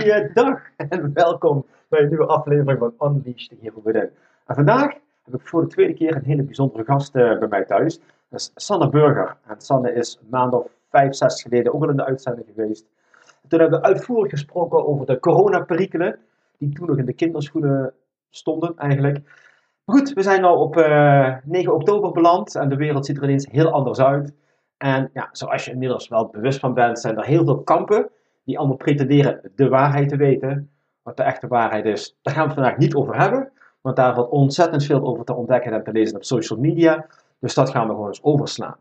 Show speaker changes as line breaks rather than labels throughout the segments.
Goeiedag en welkom bij een nieuwe aflevering van Unleash the Hero Within. En vandaag heb ik voor de tweede keer een hele bijzondere gast uh, bij mij thuis. Dat is Sanne Burger. En Sanne is een maand of vijf, zes geleden ook al in de uitzending geweest. Toen hebben we uitvoerig gesproken over de coronaperikelen, die toen nog in de kinderschoenen stonden eigenlijk. Goed, we zijn nu op uh, 9 oktober beland en de wereld ziet er ineens heel anders uit. En ja, zoals je inmiddels wel bewust van bent, zijn er heel veel kampen die allemaal pretenderen de waarheid te weten. Wat de echte waarheid is, daar gaan we vandaag niet over hebben. Want daar valt ontzettend veel over te ontdekken en te lezen op social media. Dus dat gaan we gewoon eens overslaan.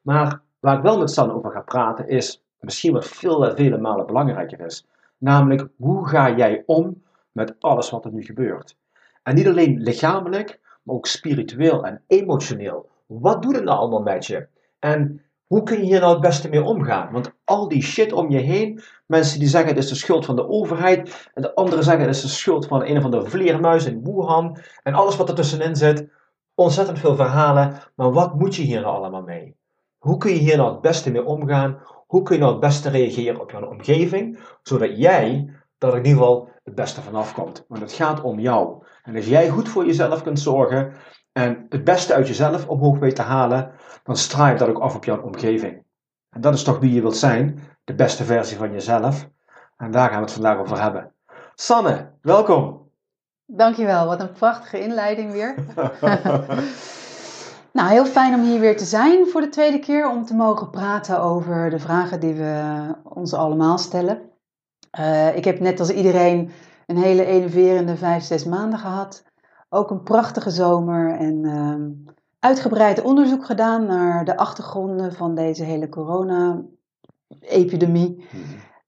Maar waar ik wel met Sanne over ga praten is misschien wat veel, vele malen belangrijker is. Namelijk, hoe ga jij om met alles wat er nu gebeurt? En niet alleen lichamelijk, maar ook spiritueel en emotioneel. Wat doet het nou allemaal met je? En hoe kun je hier nou het beste mee omgaan? Want al die shit om je heen, mensen die zeggen het is de schuld van de overheid, en de anderen zeggen het is de schuld van een of andere vleermuis in Wuhan, en alles wat er tussenin zit, ontzettend veel verhalen, maar wat moet je hier nou allemaal mee? Hoe kun je hier nou het beste mee omgaan? Hoe kun je nou het beste reageren op je omgeving, zodat jij er in ieder geval het beste vanaf komt? Want het gaat om jou. En als jij goed voor jezelf kunt zorgen en het beste uit jezelf omhoog weet te halen, dan straal je dat ook af op jouw omgeving. En dat is toch wie je wilt zijn, de beste versie van jezelf. En daar gaan we het vandaag over hebben. Sanne, welkom.
Dankjewel, wat een prachtige inleiding weer. nou, heel fijn om hier weer te zijn voor de tweede keer, om te mogen praten over de vragen die we ons allemaal stellen. Uh, ik heb net als iedereen een hele enerverende vijf, zes maanden gehad. Ook een prachtige zomer en uh, uitgebreid onderzoek gedaan naar de achtergronden van deze hele corona-epidemie. Mhm.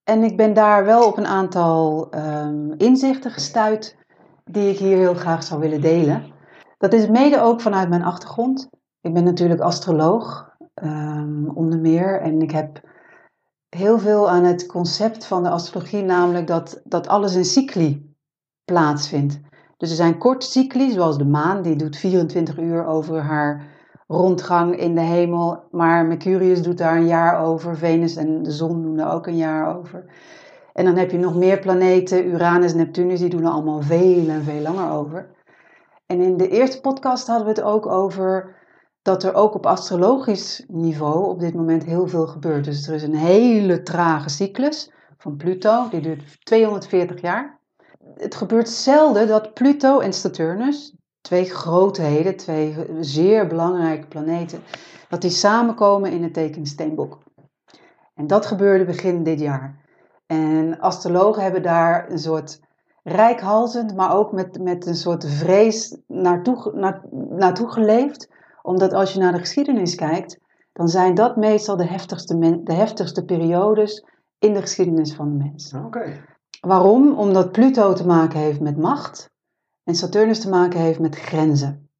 En ik ben daar wel op een aantal um, inzichten gestuurd die ik hier heel graag zou willen delen. Dat is mede ook vanuit mijn achtergrond. Ik ben natuurlijk astroloog, um, onder meer. En ik heb heel veel aan het concept van de astrologie, namelijk dat, dat alles in cycli plaatsvindt. Dus er zijn korte cycli, zoals de maan, die doet 24 uur over haar rondgang in de hemel. Maar Mercurius doet daar een jaar over, Venus en de zon doen er ook een jaar over. En dan heb je nog meer planeten, Uranus, Neptunus, die doen er allemaal veel en veel langer over. En in de eerste podcast hadden we het ook over dat er ook op astrologisch niveau op dit moment heel veel gebeurt. Dus er is een hele trage cyclus van Pluto, die duurt 240 jaar het gebeurt zelden dat Pluto en Saturnus, twee grootheden, twee zeer belangrijke planeten, dat die samenkomen in het teken Steenbok. En dat gebeurde begin dit jaar. En astrologen hebben daar een soort rijkhalzend, maar ook met, met een soort vrees naartoe, na, naartoe geleefd. Omdat als je naar de geschiedenis kijkt, dan zijn dat meestal de heftigste, de heftigste periodes in de geschiedenis van de mens.
Oké.
Waarom? Omdat Pluto te maken heeft met macht en Saturnus te maken heeft met grenzen.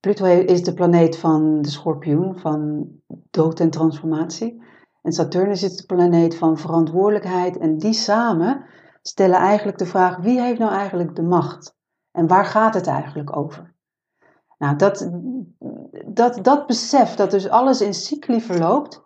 Pluto is de planeet van de schorpioen, van dood en transformatie. En Saturnus is de planeet van verantwoordelijkheid. En die samen stellen eigenlijk de vraag: wie heeft nou eigenlijk de macht? En waar gaat het eigenlijk over? Nou, dat, dat, dat besef dat dus alles in cycli verloopt,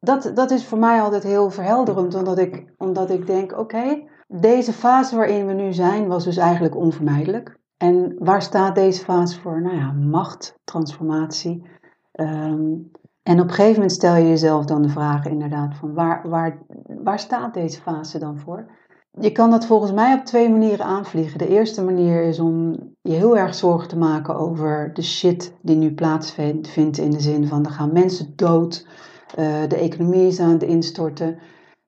dat, dat is voor mij altijd heel verhelderend, omdat ik, omdat ik denk: oké, deze fase waarin we nu zijn was dus eigenlijk onvermijdelijk. En waar staat deze fase voor? Nou ja, macht, transformatie. Ehm, en op een gegeven moment stel je jezelf dan de vraag inderdaad van waar, waar, waar staat deze fase dan voor? Je kan dat volgens mij op twee manieren aanvliegen. De eerste manier is om je heel erg zorgen te maken over de shit die nu plaatsvindt in de zin van er gaan mensen dood, de economie is aan het instorten.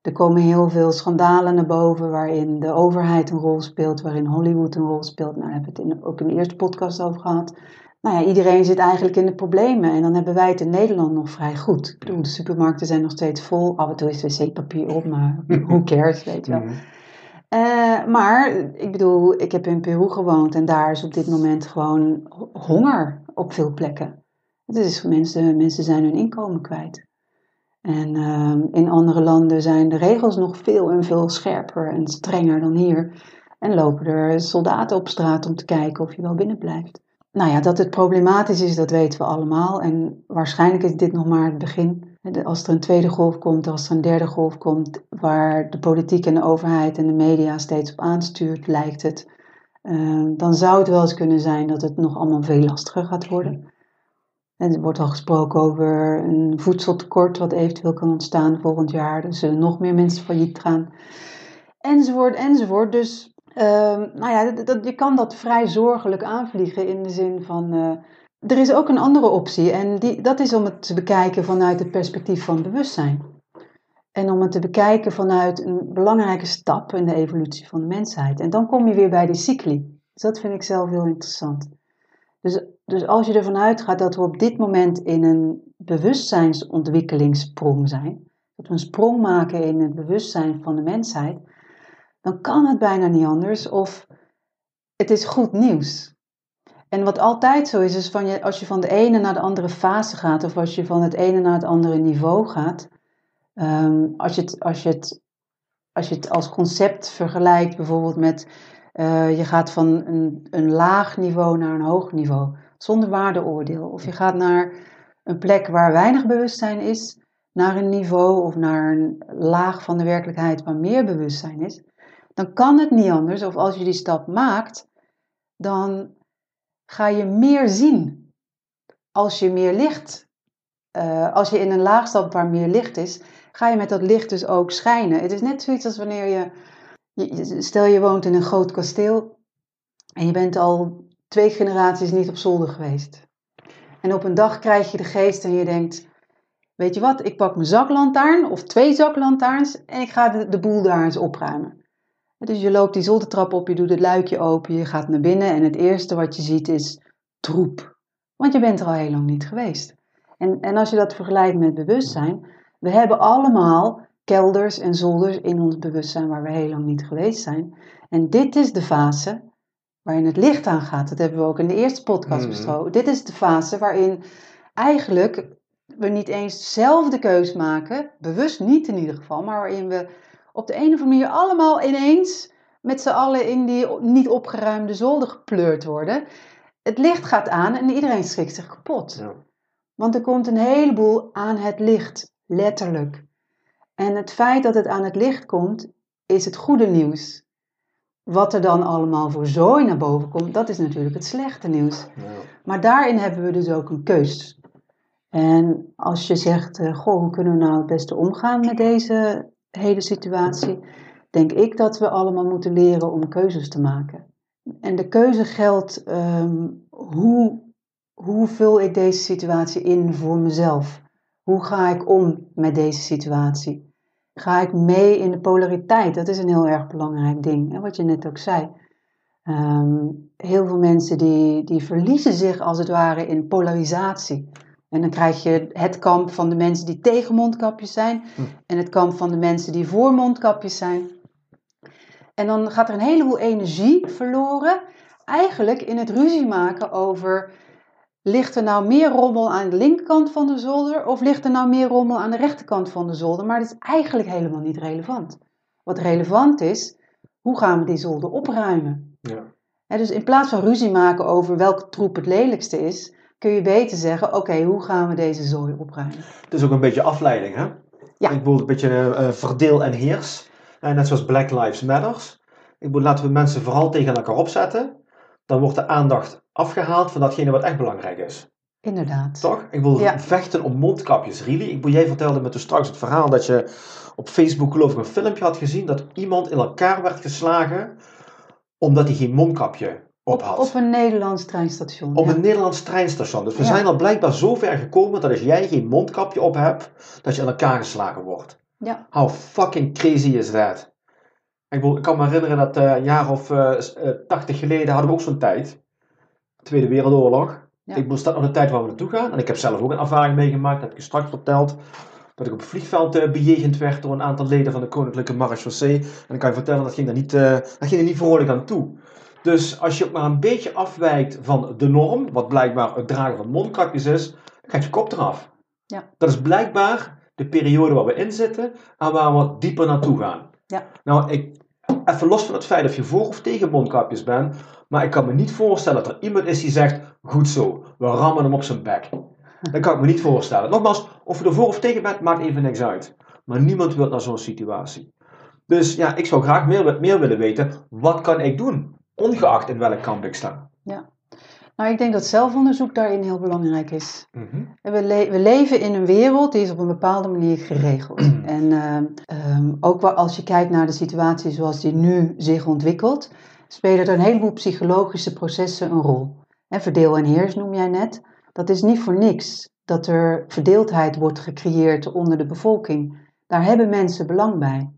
Er komen heel veel schandalen naar boven waarin de overheid een rol speelt, waarin Hollywood een rol speelt. Nou, daar hebben we het in, ook in de eerste podcast over gehad. nou ja, iedereen zit eigenlijk in de problemen. En dan hebben wij het in Nederland nog vrij goed. Ik bedoel, de supermarkten zijn nog steeds vol. Af en toe is wc-papier op, maar who cares, weet je wel.
Mhm.
Eh, maar ik bedoel, ik heb in Peru gewoond en daar is op dit moment gewoon ho- honger op veel plekken. Het is mensen, mensen zijn hun inkomen kwijt. En ehm, in andere landen zijn de regels nog veel en veel scherper en strenger dan hier. En lopen er soldaten op straat om te kijken of je wel binnen blijft. Nou ja, dat het problematisch is, dat weten we allemaal. En waarschijnlijk is dit nog maar het begin. Als er een tweede golf komt, als er een derde golf komt, waar de politiek en de overheid en de media steeds op aanstuurt, lijkt het. ehm, dan zou het wel eens kunnen zijn dat het nog allemaal veel lastiger gaat worden. En er wordt al gesproken over een voedseltekort wat eventueel kan ontstaan volgend jaar. Er zullen nog meer mensen failliet gaan. Enzovoort, enzovoort. Dus ehm, nou ja, dat- je kan dat vrij zorgelijk aanvliegen in de zin van... eh, er is ook een andere optie en die, dat is om het te bekijken vanuit het perspectief van bewustzijn. En om het te bekijken vanuit een belangrijke stap in de evolutie van de mensheid. En dan kom je weer bij die cycli. Dus dat vind ik zelf heel interessant. Dus, dus als je ervan uitgaat dat we op dit moment in een bewustzijnsontwikkelingssprong zijn, dat we een sprong maken in het bewustzijn van de mensheid, dan kan het bijna niet anders of het is goed nieuws. En wat altijd zo is, is van je, als je van de ene naar de andere fase gaat, of als je van het ene naar het andere niveau gaat, ehm, als, je het, als, je het, als je als concept vergelijkt bijvoorbeeld met eh, je gaat van een, een laag niveau naar een hoog niveau, zonder waardeoordeel. Of je gaat naar een plek waar weinig bewustzijn is, naar een niveau of naar een laag van de werkelijkheid waar meer bewustzijn is, dan kan het niet anders. Of als je die stap maakt, dan ga je meer zien. Als je meer licht, eh, als je in een laag stapt waar meer licht is, ga je met dat licht dus ook schijnen. Het is net zoiets als wanneer je, je- stel je woont in een groot kasteel en je bent al twee generaties niet op zolder geweest. En op een dag krijg je de geest en je denkt, weet je wat, ik pak mijn zaklantaarn of twee zaklantaarns en ik ga de, de boel daar eens opruimen. Dus je loopt die zoldertrap op, je doet het luikje open, je gaat naar binnen en het eerste wat je ziet is troep. Want je bent er al heel lang niet geweest. En, en als je dat vergelijkt met bewustzijn, we hebben allemaal kelders en zolders in ons bewustzijn waar we heel lang niet geweest zijn. En dit is de fase waarin het licht aangaat. Dat hebben we ook in de eerste podcast
Mhm.
besproken. Dit is de fase waarin eigenlijk we niet eens zelf de keus maken, bewust niet in ieder geval, maar waarin we op de een of andere manier allemaal ineens met z'n allen in die niet opgeruimde zolder gepleurd worden. Het licht gaat aan en iedereen schrikt zich kapot.
Ja.
Want er komt een heleboel aan het licht, letterlijk. En het feit dat het aan het licht komt, is het goede nieuws. Wat er dan allemaal voor zooi naar boven komt, dat is natuurlijk het slechte nieuws.
Ja.
Maar daarin hebben we dus ook een keus. En als je zegt, eh, goh, hoe kunnen we nou het beste omgaan met deze hele situatie, denk ik dat we allemaal moeten leren om keuzes te maken. En de keuze geldt, ehm, hoe, hoe vul ik deze situatie in voor mezelf? Hoe ga ik om met deze situatie? Ga ik mee in de polariteit? Dat is een heel erg belangrijk ding, hè, wat je net ook zei. Ehm, heel veel mensen die, die verliezen zich als het ware in polarisatie. En dan krijg je het kamp van de mensen die tegen mondkapjes zijn
Hm.
en het kamp van de mensen die voor mondkapjes zijn. En dan gaat er een heleboel energie verloren, eigenlijk in het ruzie maken over ligt er nou meer rommel aan de linkerkant van de zolder of ligt er nou meer rommel aan de rechterkant van de zolder. Maar dat is eigenlijk helemaal niet relevant. Wat relevant is, hoe gaan we die zolder opruimen?
Ja.
Dus in plaats van ruzie maken over welke troep het lelijkste is, kun je beter zeggen: oké, hoe gaan we deze zooi opruimen?
Het is ook een beetje afleiding, hè?
Ja.
Ik bedoel, een beetje eh, eh, verdeel en heers. En net zoals Black Lives Matters. Ik bedoel, laten we mensen vooral tegen elkaar opzetten. Dan wordt de aandacht afgehaald van datgene wat echt belangrijk is.
Inderdaad.
Toch? Ik wil
Ja.
vechten om mondkapjes, really. Ik jij vertelde me toen straks het verhaal dat je op Facebook geloof ik een filmpje had gezien dat iemand in elkaar werd geslagen omdat hij geen mondkapje op had.
op een Nederlands treinstation.
Op
ja.
een Nederlands treinstation. Dus we
Ja.
zijn al blijkbaar zo ver gekomen dat als jij geen mondkapje op hebt, dat je in elkaar geslagen wordt.
Ja.
How fucking crazy is that? Ik, bedoel, ik kan me herinneren dat eh, een jaar of eh, s- eh, 80 geleden hadden we ook zo'n tijd. Tweede Wereldoorlog.
Ja.
Ik bedoel, dat nog de tijd waar we naartoe gaan. En ik heb zelf ook een ervaring meegemaakt, dat heb ik je straks verteld. Dat ik op het vliegveld eh, bejegend werd door een aantal leden van de Koninklijke Marechaussee. En dan kan je vertellen, dat ging er niet, eh, dat ging er niet vrolijk aan toe. Dus als je ook maar een beetje afwijkt van de norm, wat blijkbaar het dragen van mondkapjes is, dan gaat je kop eraf.
Ja.
Dat is blijkbaar de periode waar we in zitten en waar we dieper naartoe gaan.
Ja.
Nou, ik, even los van het feit of je voor of tegen mondkapjes bent, maar ik kan me niet voorstellen dat er iemand is die zegt, goed zo, we rammen hem op zijn bek. Dat kan ik me niet voorstellen. Nogmaals, of je er voor of tegen bent, maakt even niks uit. Maar niemand wil naar zo'n situatie. Dus ja, ik zou graag meer, meer willen weten, wat kan ik doen? Ongeacht in welk kamp ik sta.
Nou, ik denk dat zelfonderzoek daarin heel belangrijk is.
Mhm.
We, le- we leven in een wereld die is op een bepaalde manier geregeld. En ehm, ehm, ook als je kijkt naar de situatie zoals die nu zich ontwikkelt, spelen er een heleboel psychologische processen een rol. En verdeel en heers noem jij net. Dat is niet voor niks dat er verdeeldheid wordt gecreëerd onder de bevolking. Daar hebben mensen belang bij.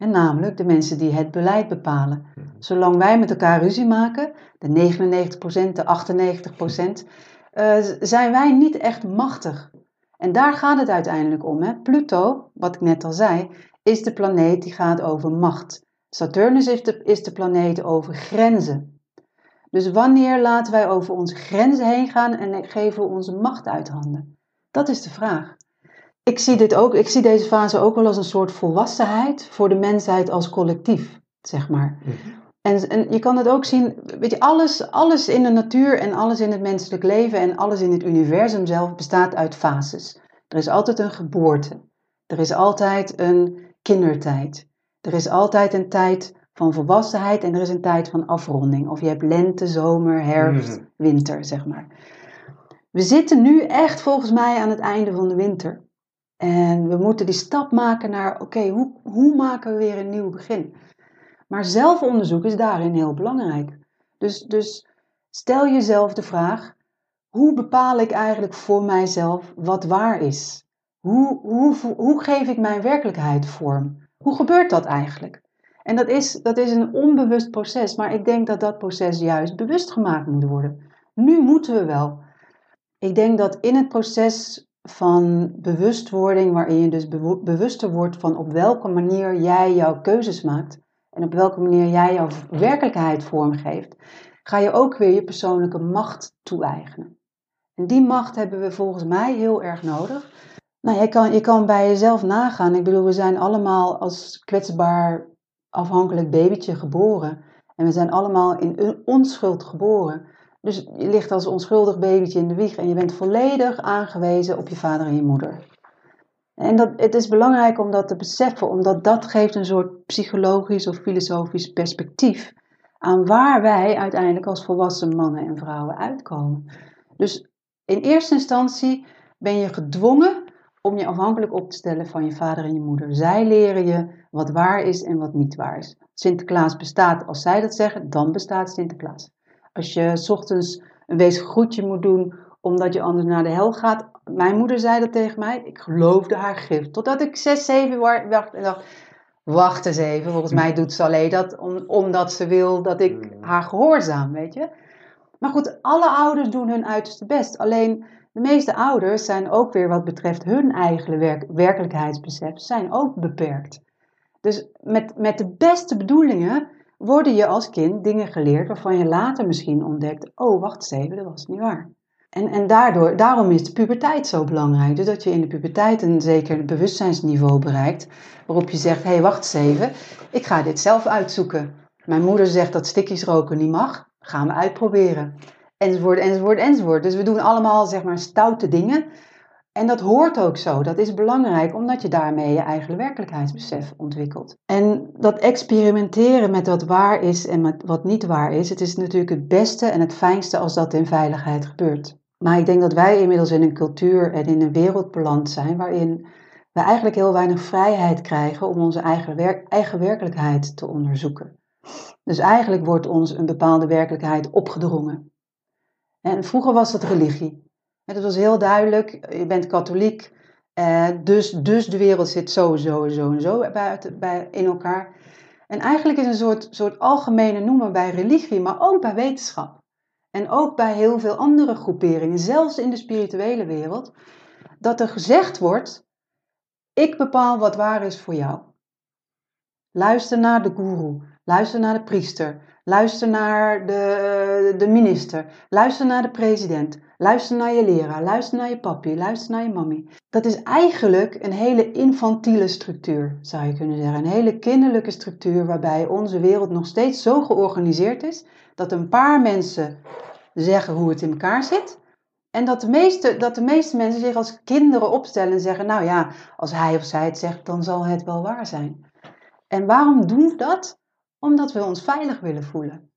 En namelijk de mensen die het beleid bepalen. Zolang wij met elkaar ruzie maken, de 99%, de 98%, eh, zijn wij niet echt machtig. En daar gaat het uiteindelijk om. Hè? Pluto, wat ik net al zei, is de planeet die gaat over macht. Saturnus is de, is de planeet over grenzen. Dus wanneer laten wij over onze grenzen heen gaan en geven we onze macht uit handen? Dat is de vraag. Ik zie, dit ook, ik zie deze fase ook wel als een soort volwassenheid voor de mensheid als collectief, zeg maar.
Mhm.
En, en je kan het ook zien, weet je, alles, alles in de natuur en alles in het menselijk leven en alles in het universum zelf bestaat uit fases. Er is altijd een geboorte. Er is altijd een kindertijd. Er is altijd een tijd van volwassenheid en er is een tijd van afronding. Of je hebt lente, zomer, herfst,
Mhm.
winter, zeg maar. We zitten nu echt volgens mij aan het einde van de winter. En we moeten die stap maken naar, oké, hoe, hoe maken we weer een nieuw begin? Maar zelfonderzoek is daarin heel belangrijk. Dus, dus stel jezelf de vraag: hoe bepaal ik eigenlijk voor mijzelf wat waar is? Hoe, hoe, hoe geef ik mijn werkelijkheid vorm? Hoe gebeurt dat eigenlijk? En dat is, dat is een onbewust proces, maar ik denk dat dat proces juist bewust gemaakt moet worden. Nu moeten we wel. Ik denk dat in het proces van bewustwording, waarin je dus bewuster wordt van op welke manier jij jouw keuzes maakt en op welke manier jij jouw werkelijkheid vormgeeft, ga je ook weer je persoonlijke macht toe-eigenen. En die macht hebben we volgens mij heel erg nodig. Nou, je kan, je kan bij jezelf nagaan. Ik bedoel, we zijn allemaal als kwetsbaar, afhankelijk babytje geboren. En we zijn allemaal in onschuld geboren. Dus je ligt als onschuldig babytje in de wieg en je bent volledig aangewezen op je vader en je moeder. En dat, het is belangrijk om dat te beseffen, omdat dat geeft een soort psychologisch of filosofisch perspectief aan waar wij uiteindelijk als volwassen mannen en vrouwen uitkomen. Dus in eerste instantie ben je gedwongen om je afhankelijk op te stellen van je vader en je moeder. Zij leren je wat waar is en wat niet waar is. Sinterklaas bestaat als zij dat zeggen, dan bestaat Sinterklaas. Als je 's ochtends een wees groetje moet doen omdat je anders naar de hel gaat. Mijn moeder zei dat tegen mij. Ik geloofde haar gift. Totdat ik 6, 7 wacht en dacht, wacht eens even. Volgens mij doet ze alleen dat om, omdat ze wil dat ik haar gehoorzaam, weet je. Maar goed, alle ouders doen hun uiterste best. Alleen de meeste ouders zijn ook weer wat betreft hun eigen werk, werkelijkheidsbesef, zijn ook beperkt. Dus met, met de beste bedoelingen worden je als kind dingen geleerd waarvan je later misschien ontdekt, oh wacht eens even, dat was niet waar. En, en daardoor, daarom is de puberteit zo belangrijk. Dus dat je in de puberteit een zeker bewustzijnsniveau bereikt, waarop je zegt, hé hey, wacht eens even, ik ga dit zelf uitzoeken. Mijn moeder zegt dat stikjes roken niet mag, gaan we uitproberen. Enzovoort, enzovoort, enzovoort. Dus we doen allemaal zeg maar stoute dingen. En dat hoort ook zo. Dat is belangrijk, omdat je daarmee je eigen werkelijkheidsbesef ontwikkelt. En dat experimenteren met wat waar is en met wat niet waar is, het is natuurlijk het beste en het fijnste als dat in veiligheid gebeurt. Maar ik denk dat wij inmiddels in een cultuur en in een wereld beland zijn waarin we eigenlijk heel weinig vrijheid krijgen om onze eigen, eigen werkelijkheid te onderzoeken. Dus eigenlijk wordt ons een bepaalde werkelijkheid opgedrongen. En vroeger was dat religie. Het was heel duidelijk, je bent katholiek, eh, dus, dus de wereld zit zo, zo, zo en zo bij, bij, in elkaar. En eigenlijk is een soort, soort algemene noemer bij religie, maar ook bij wetenschap. en ook bij heel veel andere groeperingen, zelfs in de spirituele wereld, dat er gezegd wordt: ik bepaal wat waar is voor jou. Luister naar de guru, luister naar de priester, luister naar de, de minister, luister naar de president, luister naar je leraar, luister naar je papi, luister naar je mami. Dat is eigenlijk een hele infantiele structuur, zou je kunnen zeggen. Een hele kinderlijke structuur waarbij onze wereld nog steeds zo georganiseerd is dat een paar mensen zeggen hoe het in elkaar zit. En dat de, meeste, dat de meeste mensen zich als kinderen opstellen en zeggen: Nou ja, als hij of zij het zegt, dan zal het wel waar zijn. En waarom doen we dat? Omdat we ons veilig willen voelen.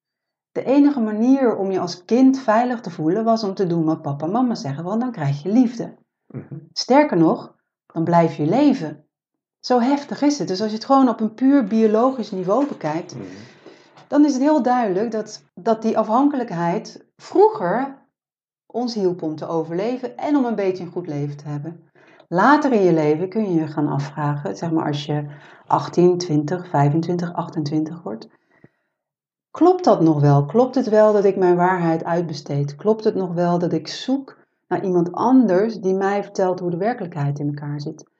De enige manier om je als kind veilig te voelen was om te doen wat papa en mama zeggen, want dan krijg je liefde.
Mhm.
Sterker nog, dan blijf je leven. Zo heftig is het. Dus als je het gewoon op een puur biologisch niveau bekijkt,
Mhm.
dan is het heel duidelijk dat, dat die afhankelijkheid vroeger ons hielp om te overleven en om een beetje een goed leven te hebben. Later in je leven kun je je gaan afvragen, zeg maar als je 18, 20, 25, 28 wordt. Klopt dat nog wel? Klopt het wel dat ik mijn waarheid uitbesteed? Klopt het nog wel dat ik zoek naar iemand anders die mij vertelt hoe de werkelijkheid in elkaar zit?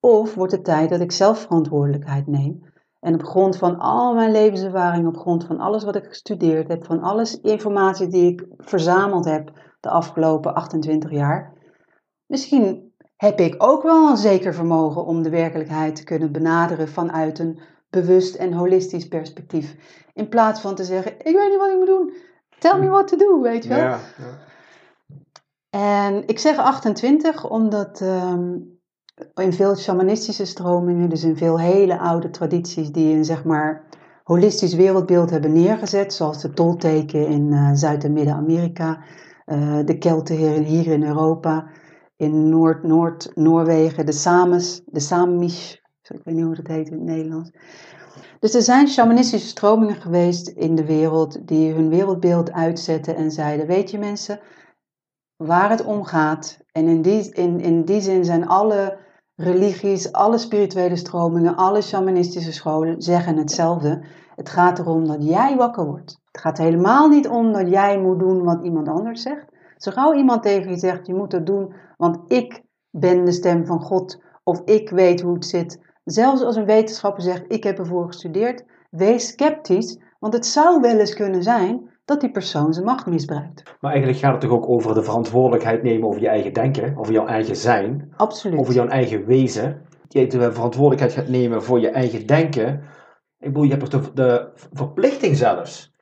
Of wordt het tijd dat ik zelf verantwoordelijkheid neem en op grond van al mijn levenservaring, op grond van alles wat ik gestudeerd heb, van alles informatie die ik verzameld heb de afgelopen 28 jaar, misschien heb ik ook wel een zeker vermogen om de werkelijkheid te kunnen benaderen vanuit een bewust en holistisch perspectief. In plaats van te zeggen, ik weet niet wat ik moet doen, tell me what to do, weet je wel.
Ja, ja.
En ik zeg 28 omdat ehm, in veel shamanistische stromingen, dus in veel hele oude tradities die een zeg maar holistisch wereldbeeld hebben neergezet, zoals de Tolteken in eh, Zuid- en Midden-Amerika, eh, de Kelten hier in Europa, in Noord-Noord-Noorwegen, de Sames, de Samish, ik weet niet hoe dat heet in het Nederlands. Dus er zijn shamanistische stromingen geweest in de wereld die hun wereldbeeld uitzetten en zeiden, weet je mensen, waar het om gaat. En in die, in, in die zin zijn alle religies, alle spirituele stromingen, alle shamanistische scholen zeggen hetzelfde. Het gaat erom dat jij wakker wordt. Het gaat helemaal niet om dat jij moet doen wat iemand anders zegt. Zo gauw iemand tegen je zegt, je moet dat doen, want ik ben de stem van God of ik weet hoe het zit. Zelfs als een wetenschapper zegt, ik heb ervoor gestudeerd, wees sceptisch, want het zou wel eens kunnen zijn dat die persoon zijn macht misbruikt.
Maar eigenlijk gaat het toch ook over de verantwoordelijkheid nemen over je eigen denken, over jouw eigen zijn,
Absoluut.
over jouw eigen wezen. Je de verantwoordelijkheid gaat nemen voor je eigen denken. Ik bedoel, je hebt toch de, de verplichting zelfs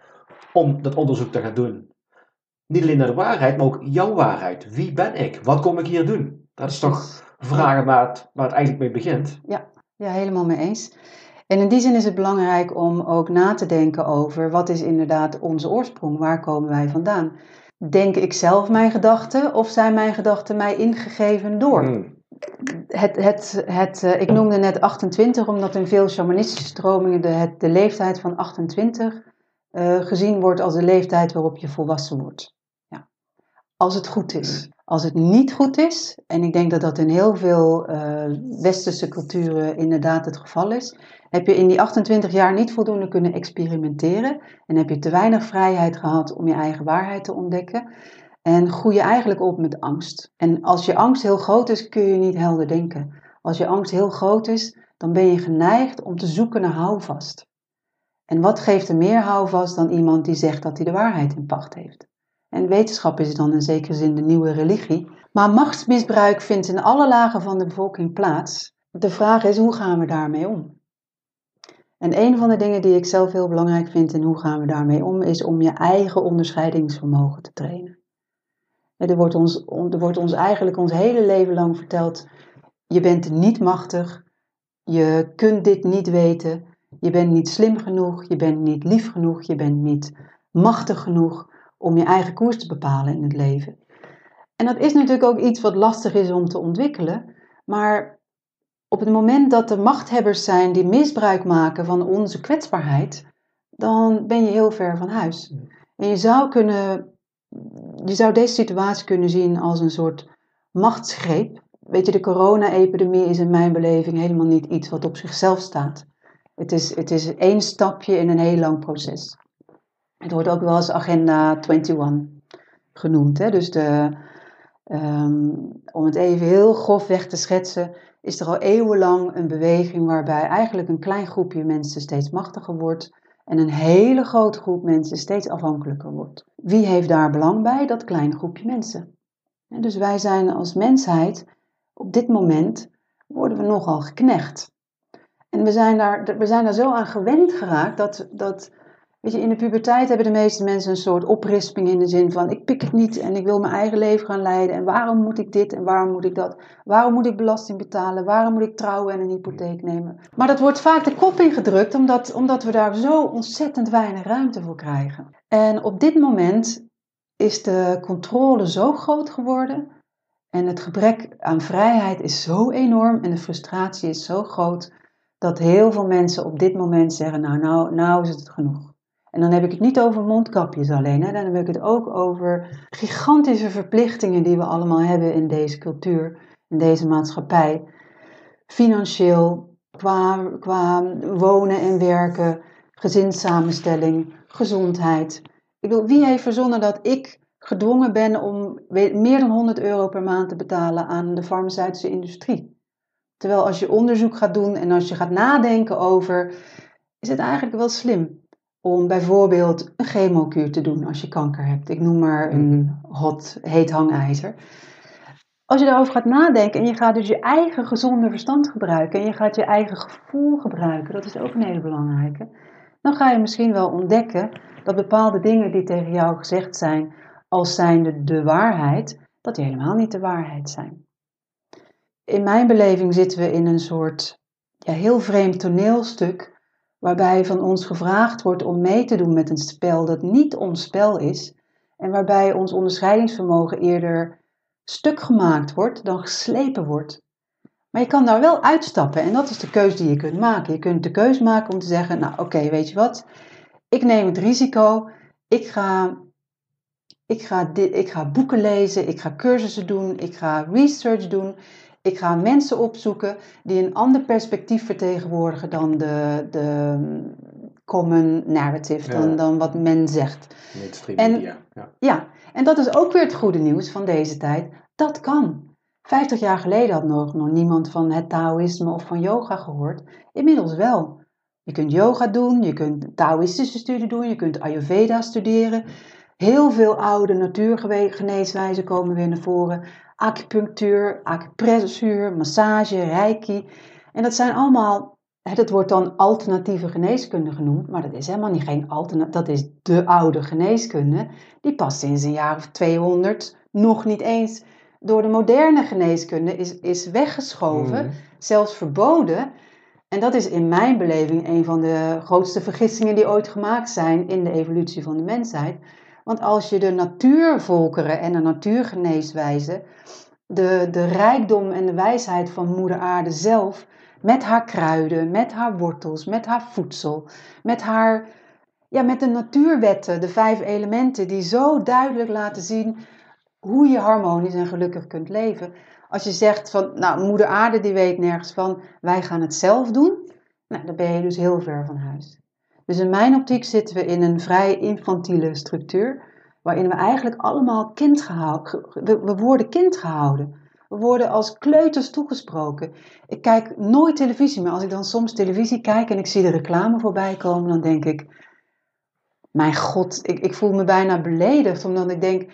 om dat onderzoek te gaan doen. Niet alleen naar de waarheid, maar ook jouw waarheid. Wie ben ik? Wat kom ik hier doen? Dat is toch vragen waar het, waar het eigenlijk mee begint.
Ja, helemaal mee eens. En in die zin is het belangrijk om ook na te denken over wat is inderdaad onze oorsprong, waar komen wij vandaan? Denk ik zelf mijn gedachten of zijn mijn gedachten mij ingegeven door?
Hmm.
Het, het, het, eh, ik noemde net 28 omdat in veel shamanistische stromingen de, het, de leeftijd van 28 eh, gezien wordt als de leeftijd waarop je volwassen wordt. Als het goed is. Als het niet goed is, en ik denk dat dat in heel veel eh, westerse culturen inderdaad het geval is, heb je in die 28 jaar niet voldoende kunnen experimenteren en heb je te weinig vrijheid gehad om je eigen waarheid te ontdekken en groei je eigenlijk op met angst. En als je angst heel groot is, kun je niet helder denken. Als je angst heel groot is, dan ben je geneigd om te zoeken naar houvast. En wat geeft er meer houvast dan iemand die zegt dat hij de waarheid in pacht heeft? En wetenschap is dan in zekere zin de nieuwe religie. Maar machtsmisbruik vindt in alle lagen van de bevolking plaats. De vraag is, hoe gaan we daarmee om? En een van de dingen die ik zelf heel belangrijk vind in hoe gaan we daarmee om, is om je eigen onderscheidingsvermogen te trainen. Er wordt ons, er wordt ons eigenlijk ons hele leven lang verteld, je bent niet machtig, je kunt dit niet weten, je bent niet slim genoeg, je bent niet lief genoeg, je bent niet machtig genoeg om je eigen koers te bepalen in het leven. En dat is natuurlijk ook iets wat lastig is om te ontwikkelen, maar op het moment dat er machthebbers zijn die misbruik maken van onze kwetsbaarheid, dan ben je heel ver van huis. En je zou, kunnen, je zou deze situatie kunnen zien als een soort machtsgreep. Weet je, de corona-epidemie is in mijn beleving helemaal niet iets wat op zichzelf staat. Het is, het is één stapje in een heel lang proces. Het wordt ook wel eens Agenda 21 genoemd. Hè? Dus de, ehm, om het even heel grofweg te schetsen, is er al eeuwenlang een beweging waarbij eigenlijk een klein groepje mensen steeds machtiger wordt en een hele grote groep mensen steeds afhankelijker wordt. Wie heeft daar belang bij? Dat kleine groepje mensen. En dus wij zijn als mensheid op dit moment worden we nogal geknecht. En we zijn daar, we zijn daar zo aan gewend geraakt dat, dat weet je, in de puberteit hebben de meeste mensen een soort oprisping in de zin van ik pik het niet en ik wil mijn eigen leven gaan leiden en waarom moet ik dit en waarom moet ik dat? Waarom moet ik belasting betalen? Waarom moet ik trouwen en een hypotheek nemen? Maar dat wordt vaak de kop ingedrukt omdat, omdat we daar zo ontzettend weinig ruimte voor krijgen. En op dit moment is de controle zo groot geworden en het gebrek aan vrijheid is zo enorm en de frustratie is zo groot dat heel veel mensen op dit moment zeggen: Nou, nou, nou is het genoeg. En dan heb ik het niet over mondkapjes alleen, hè. dan heb ik het ook over gigantische verplichtingen die we allemaal hebben in deze cultuur, in deze maatschappij. Financieel, qua, qua wonen en werken, gezinssamenstelling, gezondheid. Ik bedoel, wie heeft verzonnen dat ik gedwongen ben om meer dan 100 euro per maand te betalen aan de farmaceutische industrie? Terwijl als je onderzoek gaat doen en als je gaat nadenken over, is het eigenlijk wel slim om bijvoorbeeld een chemokuur te doen als je kanker hebt. Ik noem maar een mhm. hot, heet hangijzer. Als je daarover gaat nadenken en je gaat dus je eigen gezonde verstand gebruiken en je gaat je eigen gevoel gebruiken, dat is ook een hele belangrijke, dan ga je misschien wel ontdekken dat bepaalde dingen die tegen jou gezegd zijn als zijnde de waarheid, dat die helemaal niet de waarheid zijn in mijn beleving zitten we in een soort ja, heel vreemd toneelstuk, waarbij van ons gevraagd wordt om mee te doen met een spel dat niet ons spel is, en waarbij ons onderscheidingsvermogen eerder stuk gemaakt wordt dan geslepen wordt. Maar je kan daar wel uitstappen en dat is de keuze die je kunt maken. Je kunt de keuze maken om te zeggen, nou oké, weet je wat, ik neem het risico, ik ga, ik, ga dit, ik ga boeken lezen, ik ga cursussen doen, ik ga research doen, ik ga mensen opzoeken die een ander perspectief vertegenwoordigen dan de, de common narrative, dan, dan wat men zegt.
En, media.
Ja. ja, en dat is ook weer het goede nieuws van deze tijd. Dat kan. Vijftig jaar geleden had nog, nog niemand van het Taoïsme of van yoga gehoord. Inmiddels wel. Je kunt yoga doen, je kunt Taoïstische studie doen, je kunt Ayurveda studeren. Heel veel oude natuurgeneeswijzen komen weer naar voren acupunctuur, acupressuur, massage, reiki. En dat zijn allemaal, dat wordt dan alternatieve geneeskunde genoemd, maar dat is helemaal niet geen alternatief, dat is de oude geneeskunde. Die past sinds een jaar of 200 nog niet eens door de moderne geneeskunde is, is weggeschoven, mm. zelfs verboden. En dat is in mijn beleving een van de grootste vergissingen die ooit gemaakt zijn in de evolutie van de mensheid. Want als je de natuurvolkeren en de natuurgeneeswijzen, de, de rijkdom en de wijsheid van Moeder Aarde zelf, met haar kruiden, met haar wortels, met haar voedsel, met haar, ja, met de natuurwetten, de vijf elementen die zo duidelijk laten zien hoe je harmonisch en gelukkig kunt leven. Als je zegt van, nou, Moeder Aarde die weet nergens van, wij gaan het zelf doen, nou, dan ben je dus heel ver van huis. Dus in mijn optiek zitten we in een vrij infantiele structuur, waarin we eigenlijk allemaal kind gehouden, we, worden kind gehouden. We worden als kleuters toegesproken. Ik kijk nooit televisie meer. Als ik dan soms televisie kijk en ik zie de reclame voorbij komen, dan denk ik, mijn god, ik, ik voel me bijna beledigd, omdat ik denk,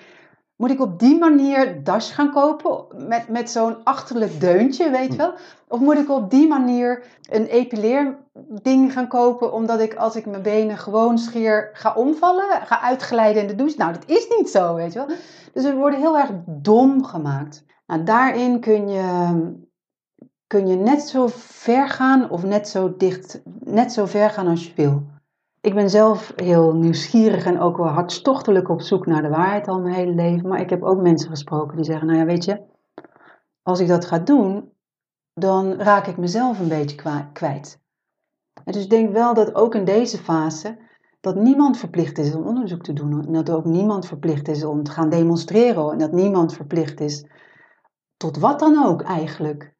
moet ik op die manier das gaan kopen met, met zo'n achterlijk deuntje, weet je hm. wel? Of moet ik op die manier een epileerding gaan kopen omdat ik als ik mijn benen gewoon scheer ga omvallen, ga uitglijden in de douche? Nou, dat is niet zo, weet je wel? Dus we worden heel erg dom gemaakt. Nou, daarin kun je, kun je net zo ver gaan of net zo dicht, net zo ver gaan als je wil. Ik ben zelf heel nieuwsgierig en ook wel hartstochtelijk op zoek naar de waarheid al mijn hele leven. Maar ik heb ook mensen gesproken die zeggen: Nou ja, weet je, als ik dat ga doen, dan raak ik mezelf een beetje kwijt. En dus ik denk wel dat ook in deze fase dat niemand verplicht is om onderzoek te doen. En dat ook niemand verplicht is om te gaan demonstreren. En dat niemand verplicht is tot wat dan ook eigenlijk.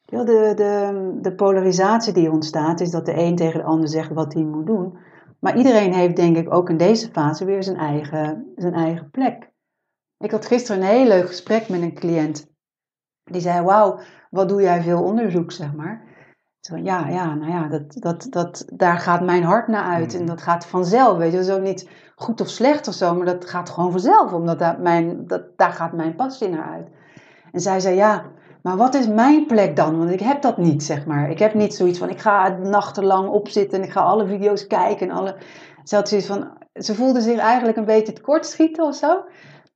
De, de, de polarisatie die ontstaat is dat de een tegen de ander zegt wat hij moet doen. Maar iedereen heeft denk ik ook in deze fase weer zijn eigen, zijn eigen plek. Ik had gisteren een heel leuk gesprek met een cliënt. Die zei, wauw, wat doe jij veel onderzoek, zeg maar. Zo, ja, ja, nou ja, dat, dat, dat, daar gaat mijn hart naar uit. En
Mhm.
dat gaat vanzelf, weet je. Dat is ook niet goed of slecht of zo, maar dat gaat gewoon vanzelf. Omdat daar, mijn, dat, daar gaat mijn passie naar uit. En zij zei, ja, maar wat is mijn plek dan? Want ik heb dat niet, zeg maar. Ik heb niet zoiets van, ik ga nachtenlang opzitten en ik ga alle video's kijken. En alle... Ze had zoiets van, ze voelde zich eigenlijk een beetje tekortschieten of zo.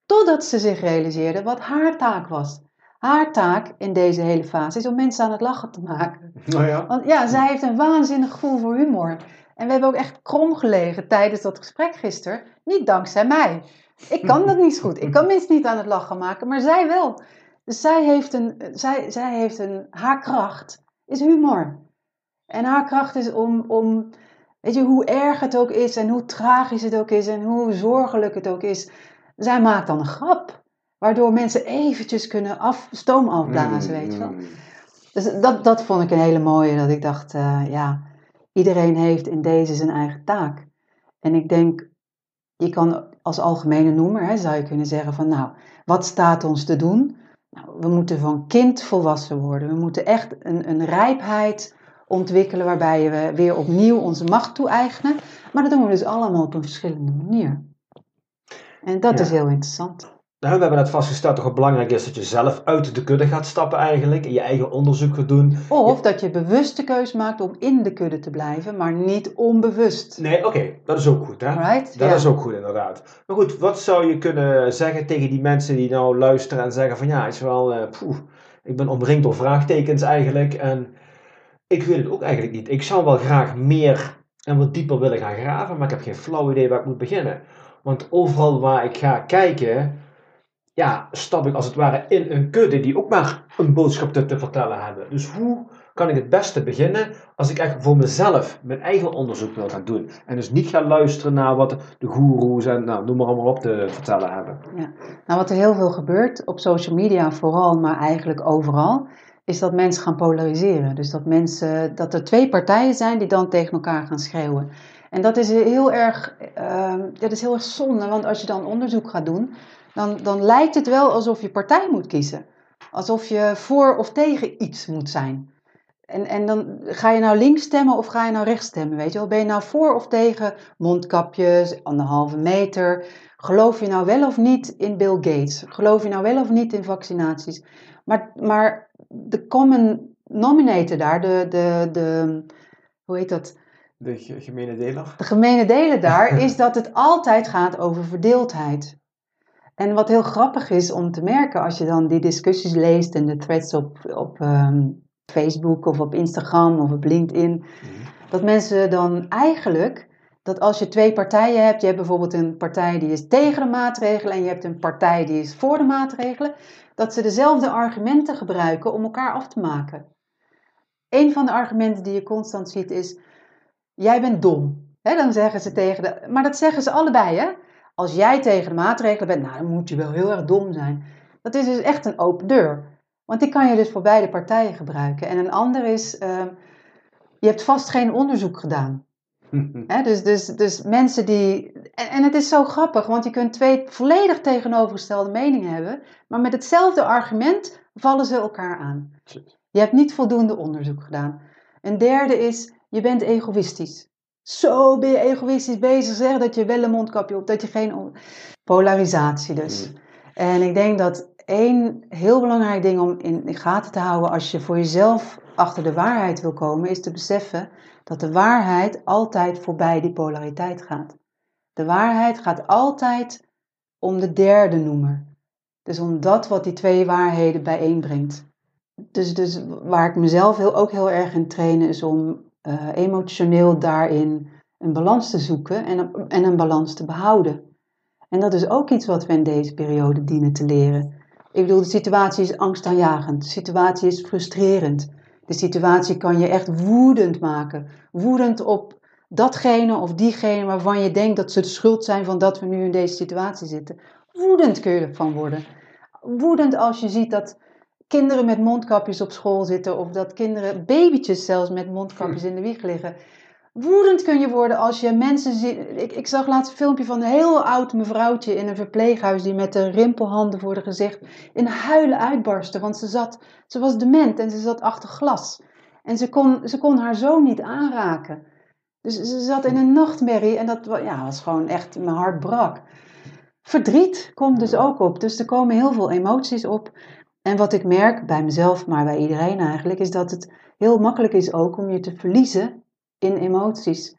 Totdat ze zich realiseerde wat haar taak was. Haar taak in deze hele fase is om mensen aan het lachen te maken.
Nou ja.
Want ja, zij heeft een waanzinnig gevoel voor humor. En we hebben ook echt krom gelegen tijdens dat gesprek gisteren. Niet dankzij mij. Ik kan dat niet zo goed. Ik kan mensen niet aan het lachen maken, maar zij wel. Dus zij heeft een, zij, zij heeft een, haar kracht is humor. En haar kracht is om, om, weet je, hoe erg het ook is en hoe tragisch het ook is en hoe zorgelijk het ook is. Zij maakt dan een grap, waardoor mensen eventjes kunnen af, stoom afblazen, weet je wel.
Mm.
Dus dat, dat vond ik een hele mooie, dat ik dacht, eh, ja, iedereen heeft in deze zijn eigen taak. En ik denk, je kan als algemene noemer, hè, zou je kunnen zeggen van, nou, wat staat ons te doen? Nou, we moeten van kind volwassen worden. We moeten echt een, een rijpheid ontwikkelen waarbij we weer opnieuw onze macht toe-eigenen. Maar dat doen we dus allemaal op een verschillende manier. En dat
Ja.
is heel interessant.
We hebben net vastgesteld dat het belangrijk is dat je zelf uit de kudde gaat stappen eigenlijk. En je eigen onderzoek gaat doen.
Of dat je bewust de keus maakt om in de kudde te blijven, maar niet onbewust.
Nee, oké, dat is ook goed hè.
Right?
Dat
Ja.
is ook goed inderdaad. Maar goed, wat zou je kunnen zeggen tegen die mensen die nou luisteren en zeggen van ja, is wel, poeh, ik ben omringd door vraagtekens eigenlijk en ik weet het ook eigenlijk niet. Ik zou wel graag meer en wat dieper willen gaan graven, maar ik heb geen flauw idee waar ik moet beginnen. Want overal waar ik ga kijken, ja, stap ik als het ware in een kudde die ook maar een boodschap te, te vertellen hebben. Dus hoe kan ik het beste beginnen als ik echt voor mezelf mijn eigen onderzoek wil gaan doen? En dus niet gaan luisteren naar wat de goeroes en nou, noem maar allemaal op te vertellen hebben.
Nou, wat er heel veel gebeurt op social media vooral, maar eigenlijk overal, is dat mensen gaan polariseren. Dus dat, mensen, dat er twee partijen zijn die dan tegen elkaar gaan schreeuwen. En dat is heel erg, ehm, dat is heel erg zonde, want als je dan onderzoek gaat doen, dan, dan lijkt het wel alsof je partij moet kiezen. Alsof je voor of tegen iets moet zijn. En, en dan ga je nou links stemmen of ga je nou rechts stemmen, weet je wel? Ben je nou voor of tegen mondkapjes, anderhalve meter? Geloof je nou wel of niet in Bill Gates? Geloof je nou wel of niet in vaccinaties? Maar, maar de common nominator daar, de, de, de, hoe heet dat?
De ge- gemene deler.
De gemene delen daar is dat het altijd gaat over verdeeldheid. En wat heel grappig is om te merken als je dan die discussies leest en de threads op, op ehm, Facebook of op Instagram of op LinkedIn, dat mensen dan eigenlijk, dat als je twee partijen hebt, je hebt bijvoorbeeld een partij die is tegen de maatregelen en je hebt een partij die is voor de maatregelen, dat ze dezelfde argumenten gebruiken om elkaar af te maken. Een van de argumenten die je constant ziet is, jij bent dom. Dan zeggen ze tegen de, maar dat zeggen ze allebei hè. Als jij tegen de maatregelen bent, nou dan moet je wel heel erg dom zijn. Dat is dus echt een open deur. Want die kan je dus voor beide partijen gebruiken. En een ander is, ehm, je hebt vast geen onderzoek gedaan. Dus, dus, dus mensen die. En, en het is zo grappig, want je kunt twee volledig tegenovergestelde meningen hebben, maar met hetzelfde argument vallen ze elkaar aan. Je hebt niet voldoende onderzoek gedaan. Een derde is, je bent egoïstisch. Zo ben je egoïstisch bezig, zeg dat je wel een mondkapje op, dat je geen. Polarisatie dus. En ik denk dat één heel belangrijk ding om in de gaten te houden als je voor jezelf achter de waarheid wil komen, is te beseffen dat de waarheid altijd voorbij die polariteit gaat. De waarheid gaat altijd om de derde noemer. Dus om dat wat die twee waarheden bijeenbrengt. Dus, dus waar ik mezelf heel, ook heel erg in train is om eh, emotioneel daarin een balans te zoeken en, en een balans te behouden. En dat is ook iets wat we in deze periode dienen te leren. Ik bedoel, de situatie is angstaanjagend. De situatie is frustrerend. De situatie kan je echt woedend maken. Woedend op datgene of diegene waarvan je denkt dat ze de schuld zijn van dat we nu in deze situatie zitten. Woedend kun je ervan worden. Woedend als je ziet dat kinderen met mondkapjes op school zitten of dat kinderen, babytjes zelfs met mondkapjes in de wieg liggen. woedend kun je worden als je mensen ziet. Ik, ik zag laatst een filmpje van een heel oud mevrouwtje in een verpleeghuis die met de rimpelhanden voor de gezicht in huilen uitbarstte. Want ze, zat, ze was dement en ze zat achter glas. En ze kon, ze kon haar zoon niet aanraken. Dus ze zat in een nachtmerrie en dat ja, was gewoon echt, mijn hart brak. Verdriet komt dus ook op. Dus er komen heel veel emoties op. En wat ik merk bij mezelf, maar bij iedereen eigenlijk, is dat het heel makkelijk is ook om je te verliezen in emoties.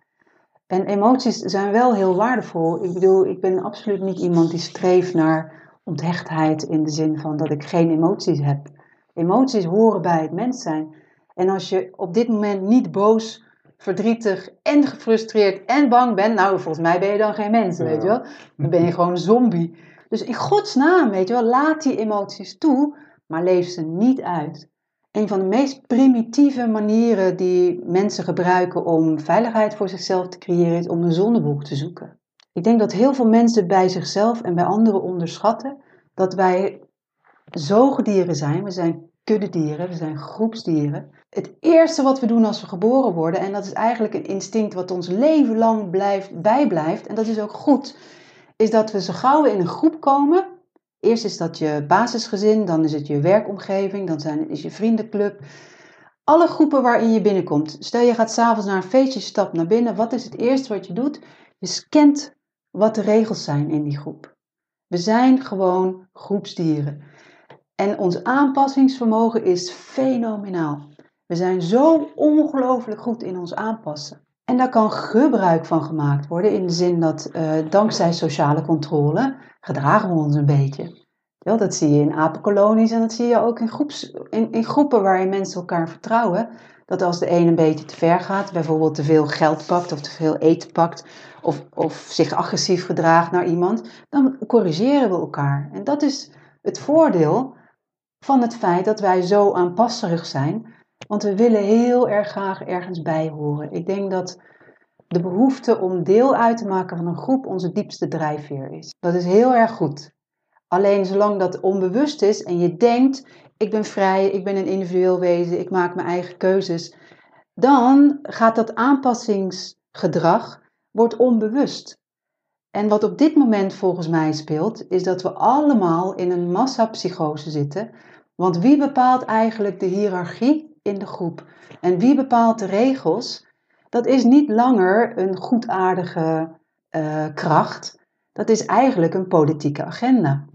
En emoties zijn wel heel waardevol. Ik bedoel, ik ben absoluut niet iemand die streeft naar onthechtheid in de zin van dat ik geen emoties heb. Emoties horen bij het mens zijn. En als je op dit moment niet boos, verdrietig en gefrustreerd en bang bent, nou, volgens mij ben je dan geen mens, weet je wel. Dan ben je gewoon een zombie. Dus in Gods naam, weet je wel, laat die emoties toe, maar leef ze niet uit. Een van de meest primitieve manieren die mensen gebruiken om veiligheid voor zichzelf te creëren is om een zonneboek te zoeken. Ik denk dat heel veel mensen bij zichzelf en bij anderen onderschatten dat wij zoogdieren zijn. We zijn kuddedieren, we zijn groepsdieren. Het eerste wat we doen als we geboren worden, en dat is eigenlijk een instinct wat ons leven lang blijft, bijblijft, en dat is ook goed, is dat we zo gauw in een groep komen, Eerst is dat je basisgezin, dan is het je werkomgeving, dan zijn, is je vriendenclub. Alle groepen waarin je binnenkomt. Stel je gaat s'avonds naar een feestje, stap naar binnen. Wat is het eerste wat je doet? Je scant wat de regels zijn in die groep. We zijn gewoon groepsdieren. En ons aanpassingsvermogen is fenomenaal. We zijn zo ongelooflijk goed in ons aanpassen. En daar kan gebruik van gemaakt worden in de zin dat uh, dankzij sociale controle gedragen we ons een beetje. Dat zie je in apenkolonies en dat zie je ook in, groeps, in, in groepen waarin mensen elkaar vertrouwen. Dat als de een een beetje te ver gaat, bijvoorbeeld te veel geld pakt of te veel eten pakt, of, of zich agressief gedraagt naar iemand, dan corrigeren we elkaar. En dat is het voordeel van het feit dat wij zo aanpasserig zijn, want we willen heel erg graag ergens bij horen. Ik denk dat de behoefte om deel uit te maken van een groep onze diepste drijfveer is. Dat is heel erg goed. Alleen zolang dat onbewust is en je denkt: ik ben vrij, ik ben een individueel wezen, ik maak mijn eigen keuzes, dan gaat dat aanpassingsgedrag wordt onbewust. En wat op dit moment volgens mij speelt, is dat we allemaal in een massapsychose zitten. Want wie bepaalt eigenlijk de hiërarchie in de groep? En wie bepaalt de regels? dat is niet langer een goedaardige uh, kracht. Dat is eigenlijk een politieke agenda.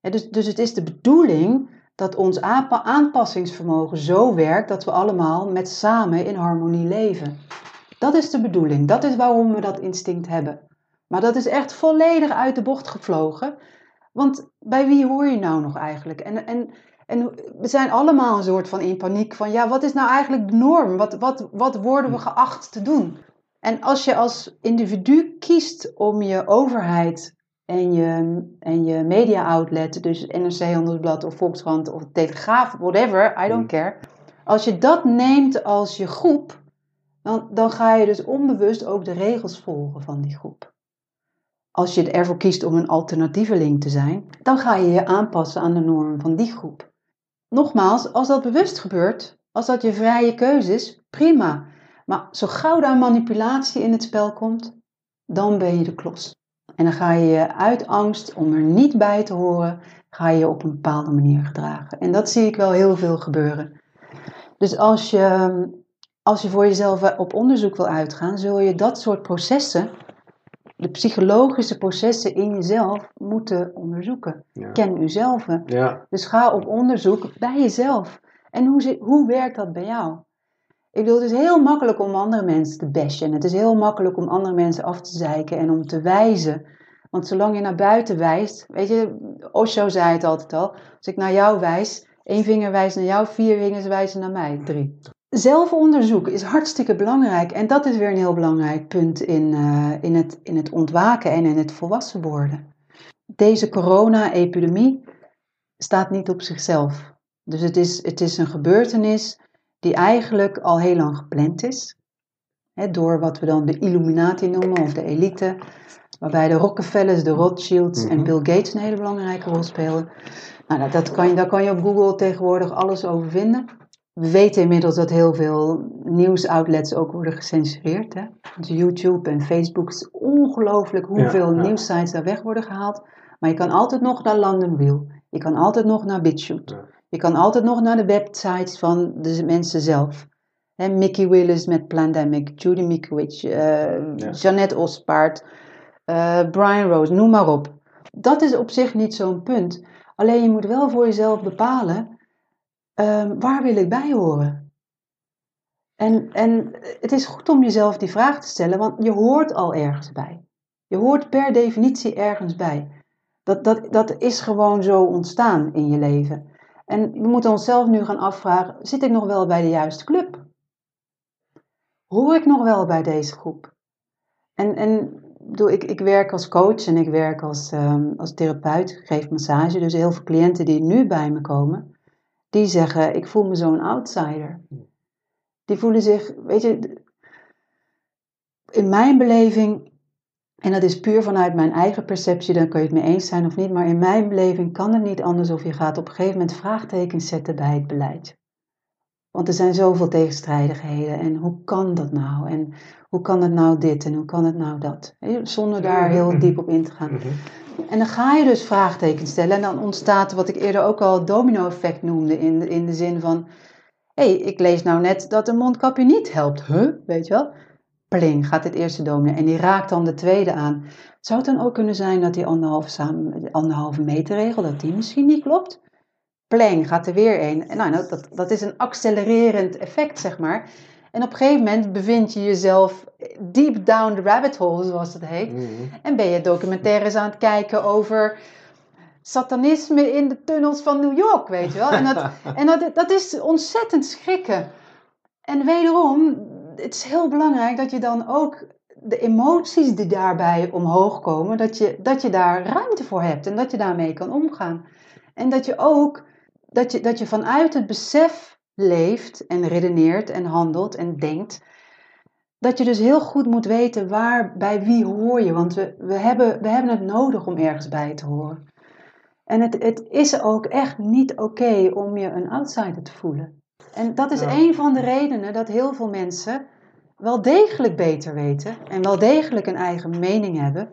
dus, dus het is de bedoeling dat ons aanpassingsvermogen zo werkt dat we allemaal met samen in harmonie leven. Dat is de bedoeling. Dat is waarom we dat instinct hebben. Maar dat is echt volledig uit de bocht gevlogen. Want bij wie hoor je nou nog eigenlijk? En, en en we zijn allemaal een soort van in paniek van, ja, wat is nou eigenlijk de norm? Wat, wat, wat worden we geacht te doen? En als je als individu kiest om je overheid en je, en je media outlet, dus NRC Handelsblad of Volkskrant of Telegraaf, whatever, I don't mm. care. Als je dat neemt als je groep, dan, dan ga je dus onbewust ook de regels volgen van die groep. Als je ervoor kiest om een alternatieveling te zijn, dan ga je je aanpassen aan de normen van die groep. Nogmaals, als dat bewust gebeurt, als dat je vrije keuze is, prima. Maar zo gauw daar manipulatie in het spel komt, dan ben je de klos. En dan ga je je uit angst om er niet bij te horen, ga je je op een bepaalde manier gedragen. En dat zie ik wel heel veel gebeuren. Dus als je, als je voor jezelf op onderzoek wil uitgaan, zul je dat soort processen de psychologische processen in jezelf moeten onderzoeken. Ken uzelf. Ja. Dus ga op onderzoek bij jezelf. En hoe, hoe werkt dat bij jou? Ik bedoel, het is heel makkelijk om andere mensen te bashen. Het is heel makkelijk om andere mensen af te zeiken en om te wijzen. Want zolang je naar buiten wijst, weet je, Osho zei het altijd al. Als ik naar jou wijs, één vinger wijst naar jou, vier vingers wijzen naar mij, drie. Zelfonderzoek is hartstikke belangrijk en dat is weer een heel belangrijk punt in, uh, in, het, in het ontwaken en in het volwassen worden. Deze corona-epidemie staat niet op zichzelf. Dus het is, het is een gebeurtenis die eigenlijk al heel lang gepland is. Hè, door wat we dan de Illuminati noemen of de elite. Waarbij de Rockefellers, de Rothschilds en mhm. Bill Gates een hele belangrijke rol spelen. Nou, dat kan je, daar kan je op Google tegenwoordig alles over vinden. We weten inmiddels dat heel veel nieuwsoutlets ook worden gecensureerd. Hè? Dus YouTube en Facebook is ongelooflijk hoeveel
Ja, ja.
nieuwssites daar weg worden gehaald. Maar je kan altijd nog naar London Real. Je kan altijd nog naar BitChute.
Ja.
Je kan altijd nog naar de websites van de mensen zelf. Hè, Mickey Willis met Plandemic, Judy Mikovits, eh Jeannette Ospaard, eh, Brian Rose, noem maar op. Dat is op zich niet zo'n punt. Alleen je moet wel voor jezelf bepalen, ehm, waar wil ik bij horen? En, en het is goed om jezelf die vraag te stellen, want je hoort al ergens bij. Je hoort per definitie ergens bij. Dat, dat, dat is gewoon zo ontstaan in je leven. En we moeten onszelf nu gaan afvragen: zit ik nog wel bij de juiste club? Hoor ik nog wel bij deze groep? En, en bedoel, ik, ik werk als coach en ik werk als, ehm, als therapeut, ik geef massage. Dus heel veel cliënten die nu bij me komen, die zeggen: Ik voel me zo'n outsider. Die voelen zich, weet je, in mijn beleving, en dat is puur vanuit mijn eigen perceptie, dan kun je het mee eens zijn of niet, maar in mijn beleving kan het niet anders of je gaat op een gegeven moment vraagtekens zetten bij het beleid. Want er zijn zoveel tegenstrijdigheden en hoe kan dat nou? En hoe kan het nou dit en hoe kan het nou dat? Zonder daar heel diep op in te gaan. En dan ga je dus vraagtekens stellen en dan ontstaat wat ik eerder ook al domino-effect noemde in in de zin van, hé, hey, ik lees nou net dat een mondkapje niet helpt. Huh? Weet je wel? Pling, gaat het eerste domino en die raakt dan de tweede aan. Zou het dan ook kunnen zijn dat die anderhalve, samen, anderhalve meter regel, dat die misschien niet klopt? Pling, gaat er weer een. En nou, nou, dat, dat is een accelererend effect, zeg maar. En op een gegeven moment bevind je jezelf deep down the rabbit hole, zoals het heet.
Mhm.
En ben je documentaires aan het kijken over satanisme in de tunnels van New York, weet je wel. En dat, en dat, dat is ontzettend schrikken. En wederom, het is heel belangrijk dat je dan ook de emoties die daarbij omhoog komen, dat je, dat je daar ruimte voor hebt en dat je daarmee kan omgaan. En dat je ook, dat je, dat je vanuit het besef leeft en redeneert en handelt en denkt, dat je dus heel goed moet weten waar, bij wie hoor je. Want we, we, hebben, we hebben het nodig om ergens bij te horen. En het, het is ook echt niet oké om je een outsider te voelen. En dat is
Ja.
een van de redenen dat heel veel mensen wel degelijk beter weten en wel degelijk een eigen mening hebben.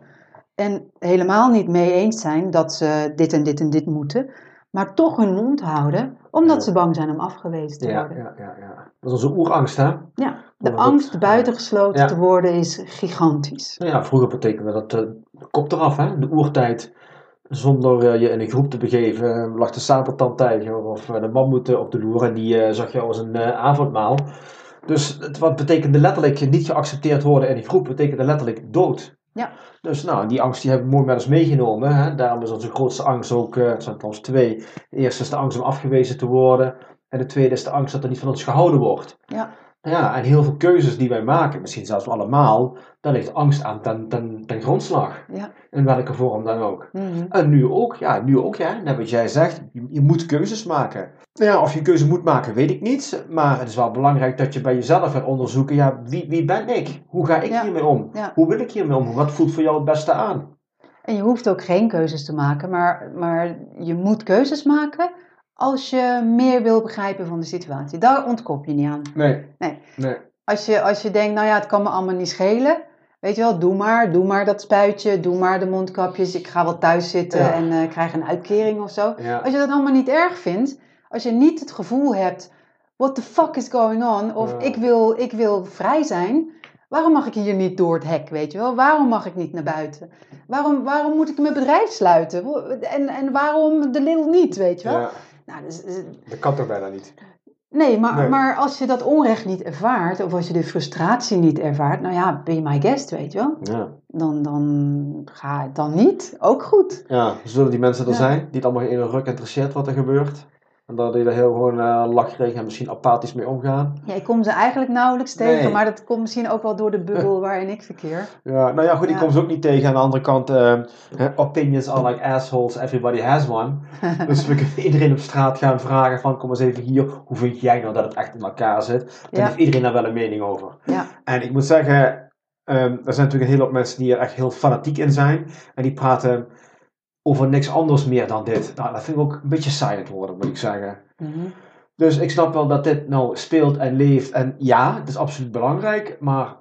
En helemaal niet mee eens zijn dat ze dit en dit en dit moeten, maar toch hun mond houden, omdat
Ja.
ze bang zijn om afgewezen te
Ja,
worden.
ja, ja, ja. Dat is onze oerangst, hè?
Ja, de angst buitengesloten te worden is gigantisch.
Nou ja, vroeger betekende dat eh, de kop eraf, hè? De oertijd. Zonder eh, je in een groep te begeven, eh, lag de sabeltandtijger of eh, de mammoet op de loer en die zag je als een avondmaal. Dus het, wat betekende letterlijk niet geaccepteerd worden in die groep, betekende letterlijk dood.
Ja.
Dus nou, die angst die hebben we mooi met ons meegenomen. Hè? Daarom is onze grootste angst ook, eh, het zijn trouwens twee. De eerste is de angst om afgewezen te worden. En de tweede is de angst dat er niet van ons gehouden wordt.
Ja.
Ja, en heel veel keuzes die wij maken, misschien zelfs allemaal, daar ligt angst aan ten, ten, ten grondslag.
Ja.
In welke vorm dan ook.
Mhm.
En nu ook, ja, nu ook, ja. Net wat jij zegt, je, je moet keuzes maken. Nou ja, of je keuze moet maken, weet ik niet. Maar het is wel belangrijk dat je bij jezelf gaat onderzoeken, ja, wie, wie ben ik? Hoe ga ik
Ja.
hiermee om?
Ja.
Hoe wil ik hiermee om? Wat voelt voor jou het beste aan?
En je hoeft ook geen keuzes te maken, maar, maar je moet keuzes maken als je meer wil begrijpen van de situatie. Daar ontkop je niet aan.
Nee.
Nee.
Nee.
Als je, als je denkt, nou ja, het kan me allemaal niet schelen. Weet je wel, doe maar, doe maar dat spuitje, doe maar de mondkapjes. Ik ga wel thuis zitten
Ja.
en eh, krijg een uitkering of zo. Als je dat allemaal niet erg vindt, als je niet het gevoel hebt, what the fuck is going on? Of
Ja.
ik, wil, ik wil vrij zijn. Waarom mag ik hier niet door het hek, weet je wel? Waarom mag ik niet naar buiten? Waarom, waarom moet ik mijn bedrijf sluiten? En, en waarom de Lidl niet, weet je wel?
Ja,
Nou, dus, dus-
dat kan toch bijna niet?
nee, maar,
Nee.
maar als je dat onrecht niet ervaart, of als je de frustratie niet ervaart, nou ja, be my guest, weet je wel?
Ja.
Dan, dan ga het dan niet. Ook goed.
Ja, zullen die mensen er
Ja.
zijn die het allemaal in een ruk interesseert wat er gebeurt? En dat die er heel gewoon uh, lachrig en misschien apathisch mee omgaan?
Ja, ik kom ze eigenlijk nauwelijks tegen,
Nee.
maar dat komt misschien ook wel door de bubbel waarin ik verkeer.
Ja, nou ja, goed, ik
Ja.
kom ze ook niet tegen. Aan de andere kant, eh, opinions are like assholes, everybody has one. dus we kunnen iedereen op straat gaan vragen van, kom eens even hier, hoe vind jij nou dat het echt in elkaar zit? Dan
Ja.
heeft iedereen daar wel een mening over.
Ja.
En ik moet zeggen, ehm, er zijn natuurlijk een hele hoop mensen die er echt heel fanatiek in zijn. En die praten over niks anders meer dan dit. Nou, dat vind ik ook een beetje saaiend worden, moet ik zeggen.
Mhm.
Dus ik snap wel dat dit nou speelt en leeft. En ja, het is absoluut belangrijk. Maar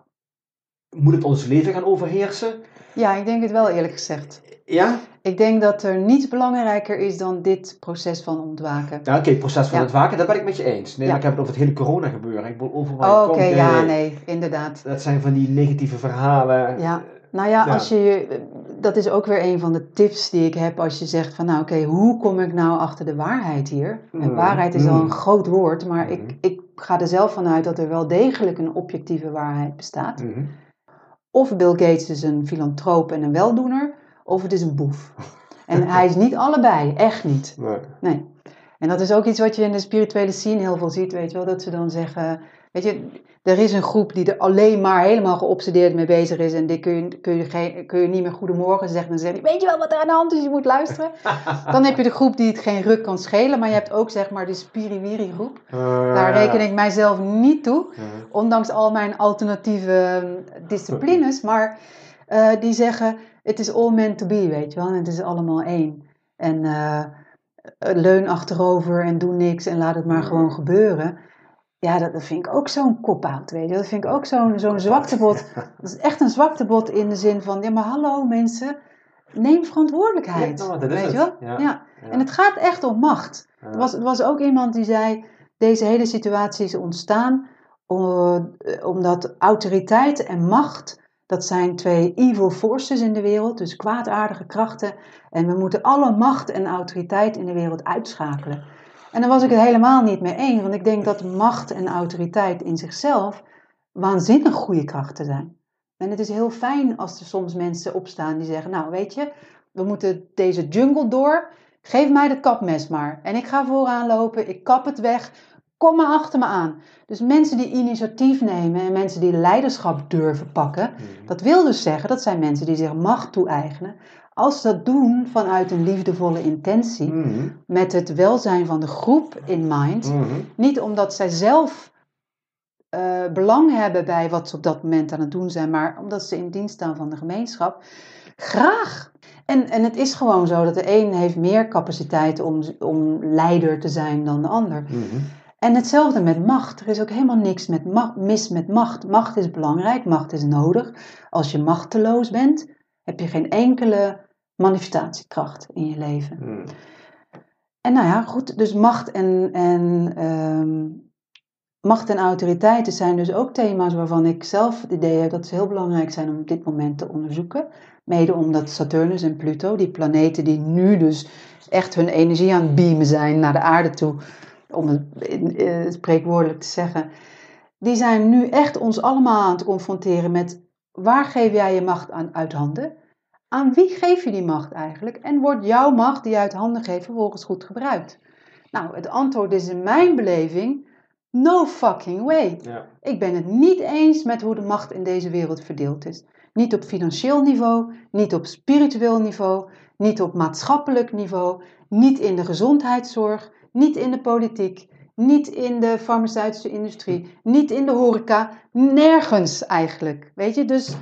moet het ons leven gaan overheersen?
Ja, ik denk het wel eerlijk gezegd.
Ja?
Ik denk dat er niets belangrijker is dan dit proces van ontwaken.
Ja, oké, het proces van
Ja.
het waken, daar ben ik met je eens. Nee,
Ja.
maar ik heb het over het hele corona gebeuren. Ik bedoel, overal
Oh, Oké, ja, nee, inderdaad.
Dat zijn van die negatieve verhalen.
Ja. Nou ja,
Ja.
als je, dat is ook weer een van de tips die ik heb als je zegt van nou oké, hoe kom ik nou achter de waarheid hier? En
Mm,
waarheid is al
mm.
een groot woord, maar
Mm.
ik, ik ga er zelf vanuit dat er wel degelijk een objectieve waarheid bestaat.
Mhm.
Of Bill Gates is een filantroop en een weldoener, of het is een boef. En hij is niet allebei, echt niet.
Nee.
Nee. En dat is ook iets wat je in de spirituele scene heel veel ziet, weet je wel. Dat ze dan zeggen, weet je, er is een groep die er alleen maar helemaal geobsedeerd mee bezig is. En die kun je, kun je, geen, kun je niet meer goedemorgen zeggen. Dan zeg je, weet je wel wat er aan de hand is, je moet luisteren. Dan heb je de groep die het geen ruk kan schelen. Maar je hebt ook zeg maar de spiriwiri groep.
Eh,
Daar reken ik mijzelf niet toe. Ondanks al mijn alternatieve eh, disciplines. Maar eh, die zeggen, het is all meant to be, weet je wel. En het is allemaal één. En eh, leun achterover en doe niks en laat het maar gewoon gebeuren. Ja, dat, dat vind ik ook zo'n kop-out, weet je. Dat vind ik ook zo'n zo'n zwaktebod. Dat is echt een zwaktebod in de zin van, ja maar hallo mensen, neem verantwoordelijkheid.
Ja, nou, dat
weet je wel?
Ja.
En het gaat echt om macht. Er was, er was ook iemand die zei, deze hele situatie is ontstaan eh, omdat autoriteit en macht, dat zijn twee evil forces in de wereld, dus kwaadaardige krachten. En we moeten alle macht en autoriteit in de wereld uitschakelen. En daar was ik het helemaal niet mee eens, want ik denk dat macht en autoriteit in zichzelf waanzinnig goede krachten zijn. En het is heel fijn als er soms mensen opstaan die zeggen, nou weet je, we moeten deze jungle door, geef mij dat kapmes maar. En ik ga vooraan lopen, ik kap het weg, kom maar achter me aan. Dus mensen die initiatief nemen en mensen die leiderschap durven pakken,
Mhm.
dat wil dus zeggen, dat zijn mensen die zich macht toe-eigenen. Als ze dat doen vanuit een liefdevolle intentie,
Mhm.
met het welzijn van de groep in mind,
Mhm.
niet omdat zij zelf eh, belang hebben bij wat ze op dat moment aan het doen zijn, maar omdat ze in dienst staan van de gemeenschap. Graag. En, en het is gewoon zo dat de een heeft meer capaciteit om, om leider te zijn dan de ander.
Mhm.
En hetzelfde met macht. Er is ook helemaal niks met mis met macht. Macht is belangrijk, macht is nodig. Als je machteloos bent, heb je geen enkele manifestatiekracht in je leven.
Mhm.
En nou ja, goed, dus macht en, en, ehm, macht en autoriteiten zijn dus ook thema's waarvan ik zelf het idee heb dat ze heel belangrijk zijn om op dit moment te onderzoeken. Mede omdat Saturnus en Pluto, die planeten die nu dus echt hun energie aan het beamen zijn naar de aarde toe, om het eh, spreekwoordelijk te zeggen, die zijn nu echt ons allemaal aan het confronteren met waar geef jij je macht aan uit handen? Aan wie geef je die macht eigenlijk? En wordt jouw macht die je uit handen geeft vervolgens goed gebruikt? Nou, het antwoord is in mijn beleving no fucking way.
Ja.
Ik ben het niet eens met hoe de macht in deze wereld verdeeld is. Niet op financieel niveau, niet op spiritueel niveau, niet op maatschappelijk niveau, niet in de gezondheidszorg, niet in de politiek, niet in de farmaceutische industrie, niet in de horeca, nergens eigenlijk. Weet je, dus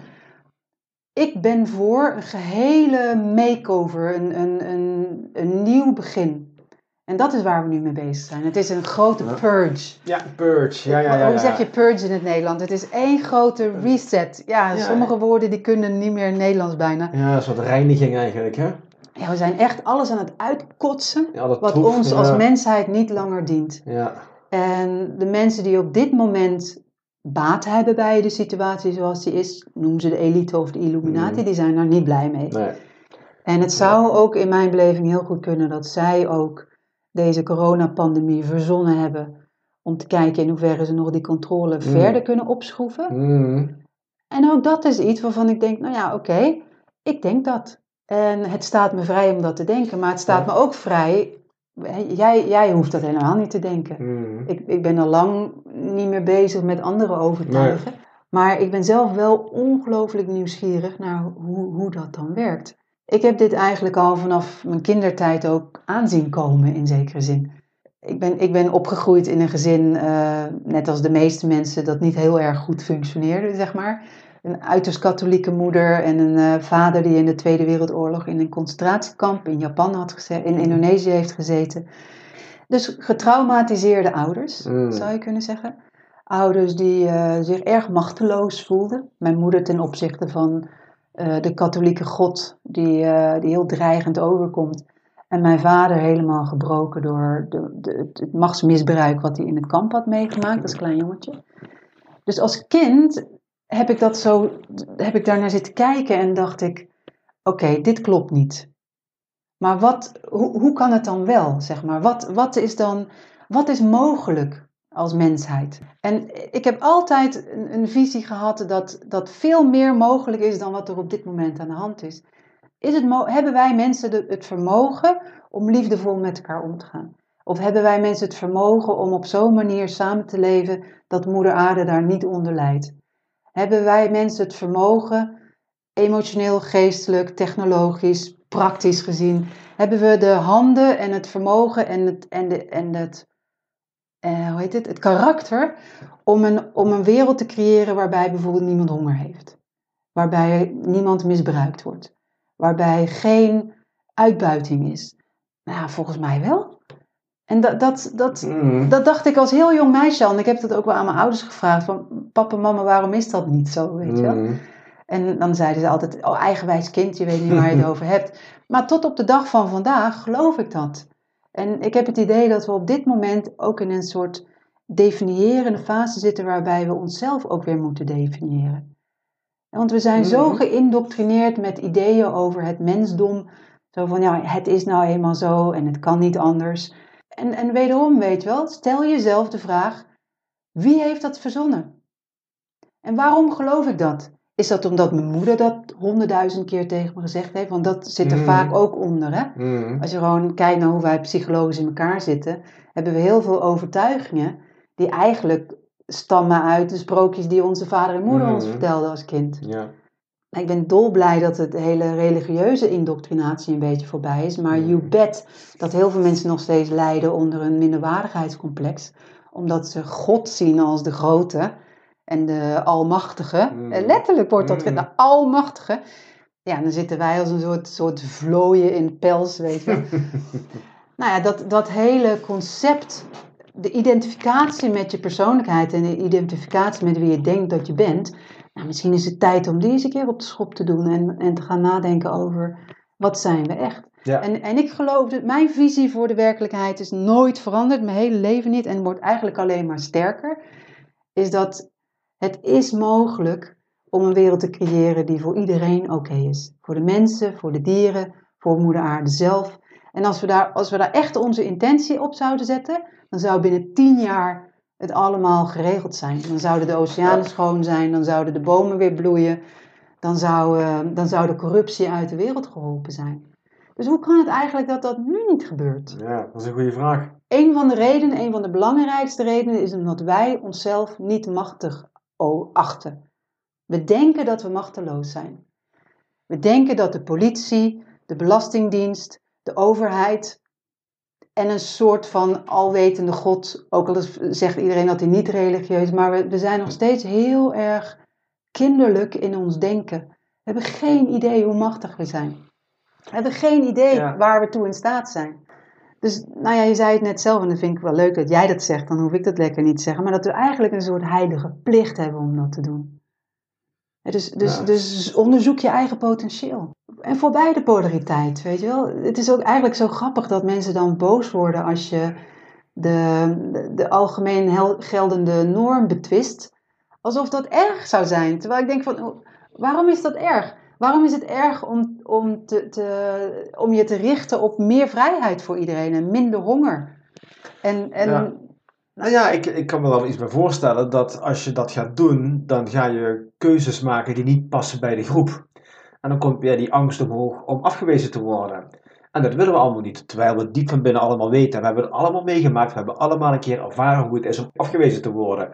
ik ben voor een gehele makeover, een, een, een, een nieuw begin. En dat is waar we nu mee bezig zijn. Het is een grote purge.
Ja, purge. Ja, ja, ja,
Hoe zeg je purge in het Nederlands? Het is één grote reset. Ja,
Ja.
sommige woorden die kunnen niet meer in het Nederlands bijna.
Ja, een soort reiniging eigenlijk, hè?
Ja, we zijn echt alles aan het uitkotsen wat ons als mensheid niet langer dient.
Ja.
En de mensen die op dit moment baat hebben bij de situatie zoals die is, noemen ze de elite of de Illuminati,
Mhm.
die zijn daar niet blij mee.
Nee.
En het zou ook in mijn beleving heel goed kunnen dat zij ook deze coronapandemie verzonnen hebben om te kijken in hoeverre ze nog die controle verder kunnen opschroeven.
Mhm.
En ook dat is iets waarvan ik denk, nou ja, oké, ik denk dat. En het staat me vrij om dat te denken, maar het staat
Ja.
me ook vrij, jij, jij hoeft dat helemaal niet te denken.
Mhm.
Ik, ik ben al lang niet meer bezig met anderen overtuigen. Maar ik ben zelf wel ongelooflijk nieuwsgierig naar hoe, hoe dat dan werkt. Ik heb dit eigenlijk al vanaf mijn kindertijd ook aanzien komen in zekere zin. Ik ben, ik ben opgegroeid in een gezin, eh, net als de meeste mensen, dat niet heel erg goed functioneerde, zeg maar. Een uiterst katholieke moeder en een eh, vader die in de Tweede Wereldoorlog in een concentratiekamp in Japan had gezeten, in Indonesië heeft gezeten. Dus getraumatiseerde ouders,
Mm.
zou je kunnen zeggen. Ouders die eh, zich erg machteloos voelden. Mijn moeder ten opzichte van eh, de katholieke God, die, die heel dreigend overkomt. En mijn vader helemaal gebroken door de, de, het machtsmisbruik wat hij in het kamp had meegemaakt als klein jongetje. Dus als kind heb ik, dat zo, heb ik daarnaar zitten kijken en dacht ik: oké, dit klopt niet. Maar wat, hoe, hoe kan het dan wel, zeg maar? Wat, wat is dan, wat is mogelijk als mensheid? En ik heb altijd een, een visie gehad dat, dat veel meer mogelijk is dan wat er op dit moment aan de hand is. is het hebben wij mensen de, het vermogen om liefdevol met elkaar om te gaan? Of hebben wij mensen het vermogen om op zo'n manier samen te leven dat moeder aarde daar niet onder lijdt? Hebben wij mensen het vermogen, emotioneel, geestelijk, technologisch, praktisch gezien, hebben we de handen en het vermogen en het, en de, en het, eh, hoe heet het, het karakter om een, om een wereld te creëren waarbij bijvoorbeeld niemand honger heeft. Waarbij niemand misbruikt wordt. Waarbij geen uitbuiting is. Nou, volgens mij wel. En dat, dat, dat,
Mm.
dat dacht ik als heel jong meisje al. En ik heb dat ook wel aan mijn ouders gevraagd. Van, papa, mama, waarom is dat niet zo? Weet je wel?
Mm.
En dan zeiden ze altijd, oh eigenwijs kind, je weet niet waar je het over hebt. Maar tot op de dag van vandaag geloof ik dat. En ik heb het idee dat we op dit moment ook in een soort definiërende fase zitten waarbij we onszelf ook weer moeten definiëren. Want we zijn zo
Mhm.
geïndoctrineerd met ideeën over het mensdom. Zo van, ja, het is nou eenmaal zo en het kan niet anders. En, en wederom, weet je wel, stel jezelf de vraag, wie heeft dat verzonnen? En waarom geloof ik dat? Is dat omdat mijn moeder dat honderdduizend keer tegen me gezegd heeft? Want dat zit er
Mhm.
vaak ook onder, hè?
Mm.
Als je gewoon kijkt naar hoe wij psychologisch in elkaar zitten, hebben we heel veel overtuigingen die eigenlijk stammen uit de sprookjes die onze vader en moeder ons
Mhm.
vertelden als kind.
Ja.
Ik ben dolblij dat het hele religieuze indoctrinatie een beetje voorbij is, maar you bet dat heel veel mensen nog steeds lijden onder een minderwaardigheidscomplex, omdat ze God zien als de grote en de almachtige.
Mm.
Eh, Letterlijk wordt dat
Mm.
de almachtige. Ja, dan zitten wij als een soort, soort vlooien in pels, weet je nou ja, dat, dat hele concept, de identificatie met je persoonlijkheid en de identificatie met wie je denkt dat je bent. Nou, misschien is het tijd om die eens een keer op de schop te doen en, en te gaan nadenken over wat zijn we echt.
Ja.
En, en ik geloof dat mijn visie voor de werkelijkheid is nooit veranderd, mijn hele leven niet, en wordt eigenlijk alleen maar sterker. Is dat het is mogelijk om een wereld te creëren die voor iedereen oké is. Voor de mensen, voor de dieren, voor moeder aarde zelf. En als we, daar, als we daar echt onze intentie op zouden zetten, dan zou binnen tien jaar het allemaal geregeld zijn. Dan zouden de oceanen schoon zijn, dan zouden de bomen weer bloeien, dan zou, eh, dan zou de corruptie uit de wereld geholpen zijn. Dus hoe kan het eigenlijk dat dat nu niet gebeurt?
ja, dat is een goede vraag.
Een van de redenen, een van de belangrijkste redenen, is omdat wij onszelf niet machtig achten. We denken dat we machteloos zijn. We denken dat de politie, de belastingdienst, de overheid en een soort van alwetende God, ook al zegt iedereen dat hij niet religieus is, maar we, we zijn nog steeds heel erg kinderlijk in ons denken. We hebben geen idee hoe machtig we zijn. We hebben geen idee
Ja.
waar we toe in staat zijn. Dus, nou ja, je zei het net zelf en dat vind ik wel leuk dat jij dat zegt, dan hoef ik dat lekker niet te zeggen, maar dat we eigenlijk een soort heilige plicht hebben om dat te doen. Dus, dus,
Ja.
dus onderzoek je eigen potentieel. En voorbij de polariteit, weet je wel. Het is ook eigenlijk zo grappig dat mensen dan boos worden als je de, de, de algemeen hel- geldende norm betwist. Alsof dat erg zou zijn. Terwijl ik denk van, waarom is dat erg? Waarom is het erg om, om, te, te, om je te richten op meer vrijheid voor iedereen en minder honger? En, en
Ja. Nou ja, ik, ik kan me wel iets bij voorstellen dat als je dat gaat doen, dan ga je keuzes maken die niet passen bij de groep. En dan komt weer die angst omhoog om afgewezen te worden. En dat willen we allemaal niet, terwijl we diep van binnen allemaal weten. We hebben het allemaal meegemaakt, we hebben allemaal een keer ervaren hoe het is om afgewezen te worden.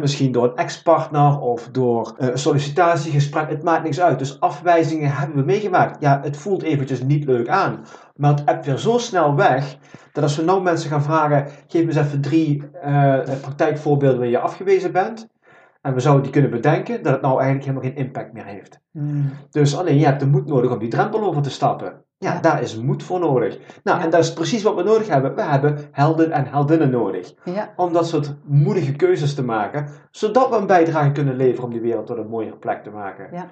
Misschien door een ex-partner of door eh, een sollicitatiegesprek, het maakt niks uit. Dus afwijzingen hebben we meegemaakt. Ja, het voelt eventjes niet leuk aan, maar het appt weer zo snel weg dat als we nou mensen gaan vragen, geef me eens even drie eh, praktijkvoorbeelden waar je afgewezen bent, En we zouden die kunnen bedenken dat het nou eigenlijk helemaal geen impact meer heeft.
Mm.
Dus alleen je hebt de moed nodig om die drempel over te stappen. Ja,
Ja.
daar is moed voor nodig. Nou,
Ja.
en dat is precies wat we nodig hebben. We hebben helden en heldinnen nodig.
Ja,
Om dat soort moedige keuzes te maken, zodat we een bijdrage kunnen leveren om die wereld tot een mooiere plek te maken.
Ja.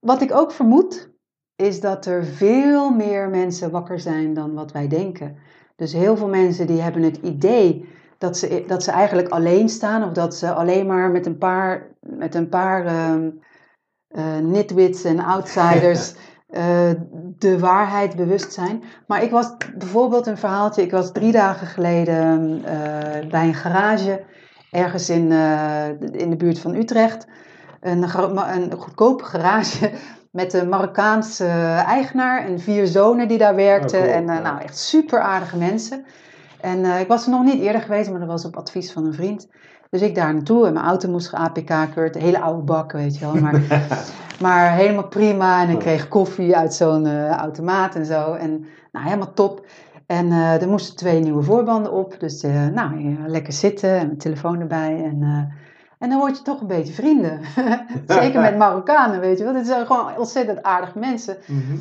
wat ik ook vermoed, is dat er veel meer mensen wakker zijn dan wat wij denken. Dus heel veel mensen die hebben het idee dat ze, dat ze eigenlijk alleen staan of dat ze alleen maar met een paar, met een paar ehm, eh, nitwits en outsiders eh, de waarheid bewust zijn. Maar ik was bijvoorbeeld een verhaaltje, ik was drie dagen geleden eh, bij een garage ergens in, in de buurt van Utrecht. Een, een goedkope garage met een Marokkaanse eigenaar en vier zonen die daar werkten.
Oh, cool,
en nou, echt super aardige mensen. En eh, ik was er nog niet eerder geweest, maar dat was op advies van een vriend. Dus ik daar naartoe en mijn auto moest ge-APK-keurd. Een hele oude bak, weet je wel. Maar, maar helemaal prima. En ik kreeg koffie uit zo'n eh, automaat en zo. En nou, helemaal top. En eh, er moesten twee nieuwe voorbanden op. Dus nou, lekker zitten en mijn telefoon erbij. En, en dan word je toch een beetje vrienden. Zeker met Marokkanen, weet je wel. Dit zijn gewoon ontzettend aardige mensen.
Mhm.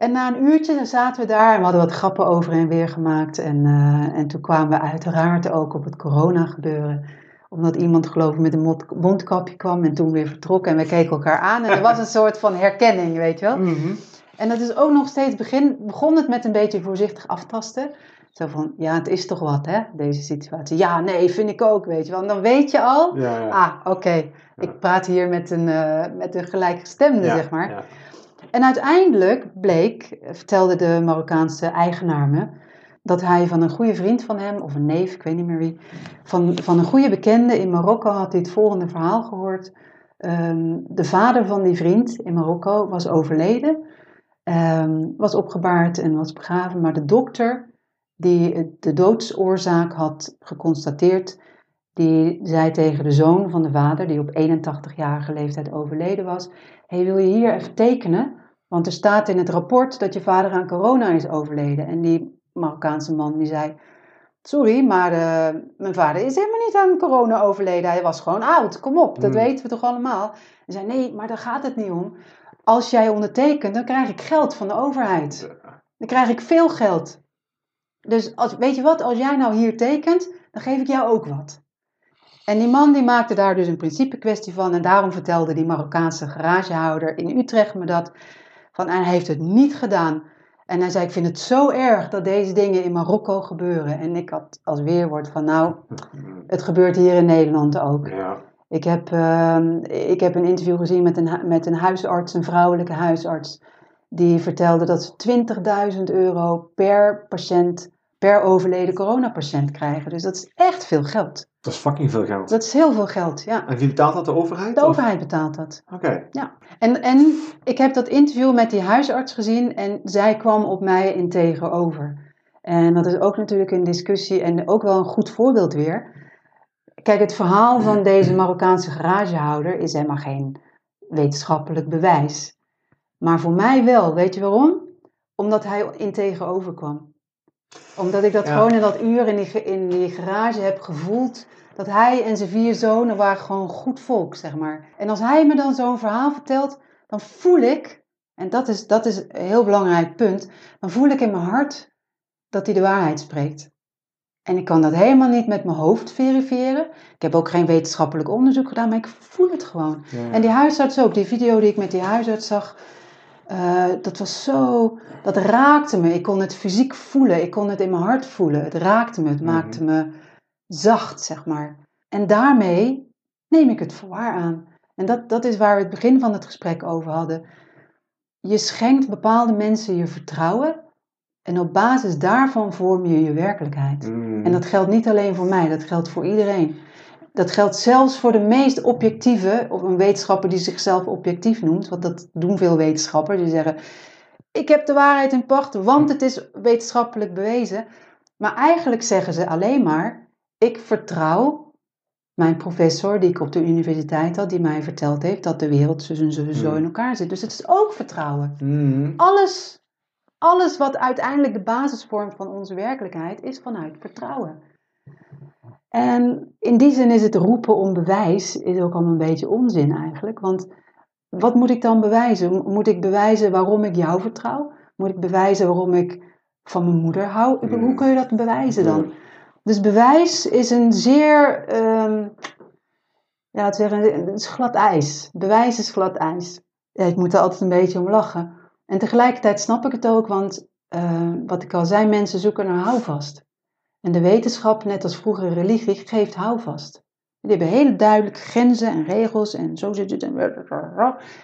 En na een uurtje dan zaten we daar en we hadden wat grappen over en weer gemaakt. En, eh, en toen kwamen we uiteraard ook op het corona gebeuren. Omdat iemand geloof ik met een mond- mondkapje kwam en toen weer vertrok. En we keken elkaar aan en er was een soort van herkenning, weet je wel.
Mhm.
En dat is ook nog steeds begin, begon het met een beetje voorzichtig aftasten. Zo van, ja, het is toch wat, hè, deze situatie. Ja, nee, vind ik ook, weet je wel. En dan weet je al,
Ja, ja.
ah, oké, ik praat hier met een, eh, met een gelijkgestemde, zeg maar. En uiteindelijk bleek, vertelde de Marokkaanse eigenaar me, dat hij van een goede vriend van hem, of een neef, ik weet niet meer wie, van, van een goede bekende in Marokko had hij het volgende verhaal gehoord. Ehm, de vader van die vriend in Marokko was overleden, ehm, was opgebaard en was begraven, maar de dokter die de doodsoorzaak had geconstateerd, die zei tegen de zoon van de vader, die op 81-jarige leeftijd overleden was, hey, wil je hier even tekenen? Want er staat in het rapport dat je vader aan corona is overleden. En die Marokkaanse man die zei, sorry, maar eh, mijn vader is helemaal niet aan corona overleden. Hij was gewoon oud, kom op, dat
Hmm.
weten we toch allemaal? Hij zei, nee, maar daar gaat het niet om. Als jij ondertekent, dan krijg ik geld van de overheid. Dan krijg ik veel geld. Dus als, weet je wat, als jij nou hier tekent, dan geef ik jou ook wat. En die man die maakte daar dus een principe kwestie van. En daarom vertelde die Marokkaanse garagehouder in Utrecht me dat. Van, en hij heeft het niet gedaan. En hij zei, ik vind het zo erg dat deze dingen in Marokko gebeuren. En ik had als weerwoord van, nou, het gebeurt hier in Nederland ook.
Ja.
Ik heb, ehm, ik heb een interview gezien met een, met een huisarts, een vrouwelijke huisarts. Die vertelde dat ze 20.000 euro per patiënt, per overleden coronapatiënt krijgen. Dus dat is echt veel geld.
Dat is fucking veel geld.
Dat is heel veel geld, ja.
En wie betaalt dat, de overheid?
De
of-
overheid betaalt dat.
Oké.
En, en ik heb dat interview met die huisarts gezien en zij kwam op mij in tegenover. En dat is ook natuurlijk een discussie en ook wel een goed voorbeeld weer. Kijk, het verhaal van deze Marokkaanse garagehouder is helemaal geen wetenschappelijk bewijs. Maar voor mij wel. Weet je waarom? Omdat hij in tegenover kwam. Omdat ik dat
Ja.
gewoon in dat uur in die, in die garage heb gevoeld. Dat hij en zijn vier zonen waren gewoon goed volk, zeg maar. En als hij me dan zo'n verhaal vertelt, dan voel ik, en dat is, dat is een heel belangrijk punt, dan voel ik in mijn hart dat hij de waarheid spreekt. En ik kan dat helemaal niet met mijn hoofd verifiëren. Ik heb ook geen wetenschappelijk onderzoek gedaan, maar ik voel het gewoon.
Ja.
En die huisarts ook, die video die ik met die huisarts zag, eh, dat was zo, dat raakte me. Ik kon het fysiek voelen, ik kon het in mijn hart voelen. Het raakte me, het
Mhm.
maakte me zacht, zeg maar. En daarmee neem ik het voor waar aan. En dat, dat is waar we het begin van het gesprek over hadden. Je schenkt bepaalde mensen je vertrouwen en op basis daarvan vorm je je werkelijkheid.
Mm.
En dat geldt niet alleen voor mij, dat geldt voor iedereen. Dat geldt zelfs voor de meest objectieve, of een wetenschapper die zichzelf objectief noemt, want dat doen veel wetenschappers. Die zeggen: Ik heb de waarheid in pacht, want het is wetenschappelijk bewezen. Maar eigenlijk zeggen ze alleen maar: Ik vertrouw mijn professor, die ik op de universiteit had, die mij verteld heeft dat de wereld zo en zo
Hmm.
in elkaar zit. Dus het is ook vertrouwen.
Mm.
Alles, alles wat uiteindelijk de basis vormt van onze werkelijkheid, is vanuit vertrouwen. En in die zin is het roepen om bewijs is ook al een beetje onzin eigenlijk. Want wat moet ik dan bewijzen? Moet ik bewijzen waarom ik jou vertrouw? Moet ik bewijzen waarom ik van mijn moeder hou? Hoe kun je dat bewijzen dan? Dus bewijs is een zeer, ehm, ja, laten we zeggen, het is glad ijs. Bewijs is glad ijs. Ja, ik moet er altijd een beetje om lachen. En tegelijkertijd snap ik het ook, want uh, wat ik al zei, mensen zoeken naar houvast. En de wetenschap, net als vroeger religie, geeft houvast. Die hebben hele duidelijke grenzen en regels en zo zit het.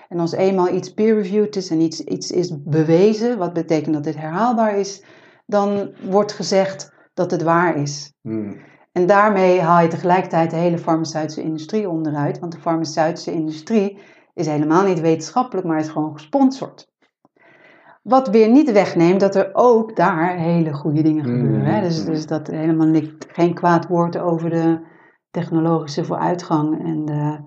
En als eenmaal iets peer-reviewed is en iets, iets is bewezen, wat betekent dat dit herhaalbaar is, dan wordt gezegd dat het waar is. Hmm. En daarmee haal je tegelijkertijd de hele farmaceutische industrie onderuit, want de farmaceutische industrie is helemaal niet wetenschappelijk, maar is gewoon gesponsord. Wat weer niet wegneemt dat er ook daar hele goede dingen gebeuren. Hè? Dus, dus dat helemaal niet, geen kwaad woord over de technologische vooruitgang en de,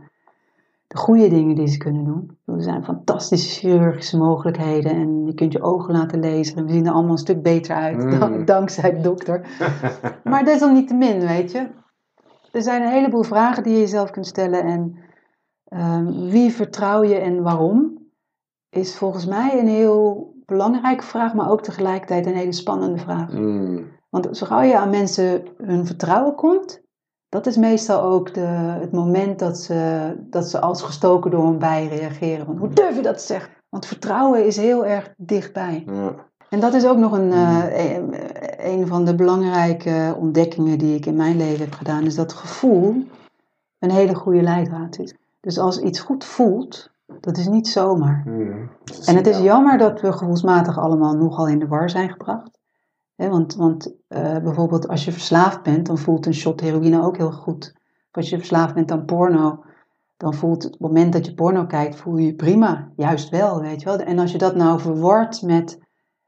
de goede dingen die ze kunnen doen. Er zijn fantastische chirurgische mogelijkheden en je kunt je ogen laten lezen. En we zien er allemaal een stuk beter uit, mm. dankzij de dokter. maar desalniettemin, weet je. Er zijn een heleboel vragen die je jezelf kunt stellen. En ehm, wie vertrouw je en waarom? Is volgens mij een heel belangrijke vraag, maar ook tegelijkertijd een hele spannende vraag. Mm. Want zo gauw je aan mensen hun vertrouwen komt, dat is meestal ook de, het moment dat ze, dat ze als gestoken door een bij reageren. Want hoe durf je dat te zeggen? Want vertrouwen is heel erg dichtbij. Ja. En dat is ook nog een, uh, een van de belangrijke ontdekkingen die ik in mijn leven heb gedaan. Is dat gevoel een hele goede leidraad is. Dus als iets goed voelt, dat is niet zomaar. Hmm, en het is jammer dat we gevoelsmatig allemaal nogal in de war zijn gebracht want want uh, bijvoorbeeld als je verslaafd bent, dan voelt een shot heroïne ook heel goed. Of als je verslaafd bent aan porno, dan voelt het moment dat je porno kijkt, voel je je prima. Juist wel, weet je wel. En als je dat nou verwart met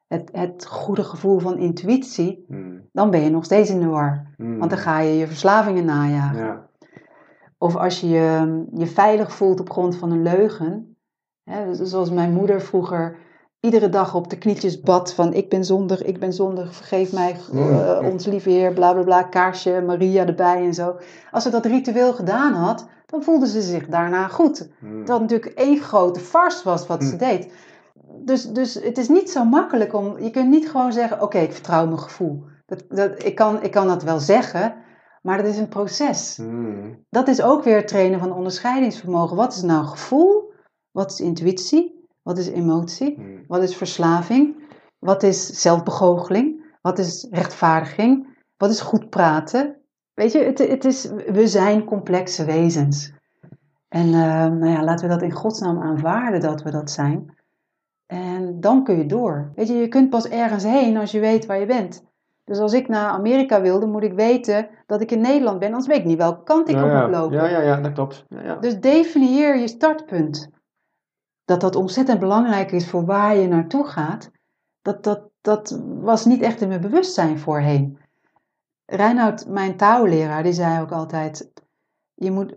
het, het goede gevoel van intuïtie, hmm. dan ben je nog steeds in de war. Hmm. Want dan ga je je verslavingen najagen. Ja. Of als je, je je veilig voelt op grond van een leugen. Hè, zoals mijn moeder vroeger iedere dag op de knietjes bad van ik ben zondig, ik ben zondig, vergeef mij, uh, ons lieve Heer, bla bla bla, kaarsje, Maria erbij en zo. Als ze dat ritueel gedaan had, dan voelde ze zich daarna goed. Hmm. Dat natuurlijk één grote farce was wat ze hmm. deed. Dus, dus het is niet zo makkelijk om, je kunt niet gewoon zeggen, oké, ik vertrouw mijn gevoel. Dat, dat, ik, kan, ik kan dat wel zeggen, maar dat is een proces. Hmm. Dat is ook weer trainen van onderscheidingsvermogen. Wat is nou gevoel? Wat is intuïtie? Wat is emotie? Hmm. Wat is verslaving? Wat is zelfbegoocheling? Wat is rechtvaardiging? Wat is goed praten? Weet je, het, het is, we zijn complexe wezens. En uh, nou ja, laten we dat in godsnaam aanvaarden dat we dat zijn. En dan kun je door. Weet je, je kunt pas ergens heen als je weet waar je bent. Dus als ik naar Amerika wilde, moet ik weten dat ik in Nederland ben, anders weet ik niet welke kant ik op moet lopen.
Ja, ja, ja, dat klopt. Ja, ja.
Dus definieer je startpunt dat dat ontzettend belangrijk is voor waar je naartoe gaat, dat, dat, dat was niet echt in mijn bewustzijn voorheen. Reinoud, mijn taalleraar, die zei ook altijd: je moet,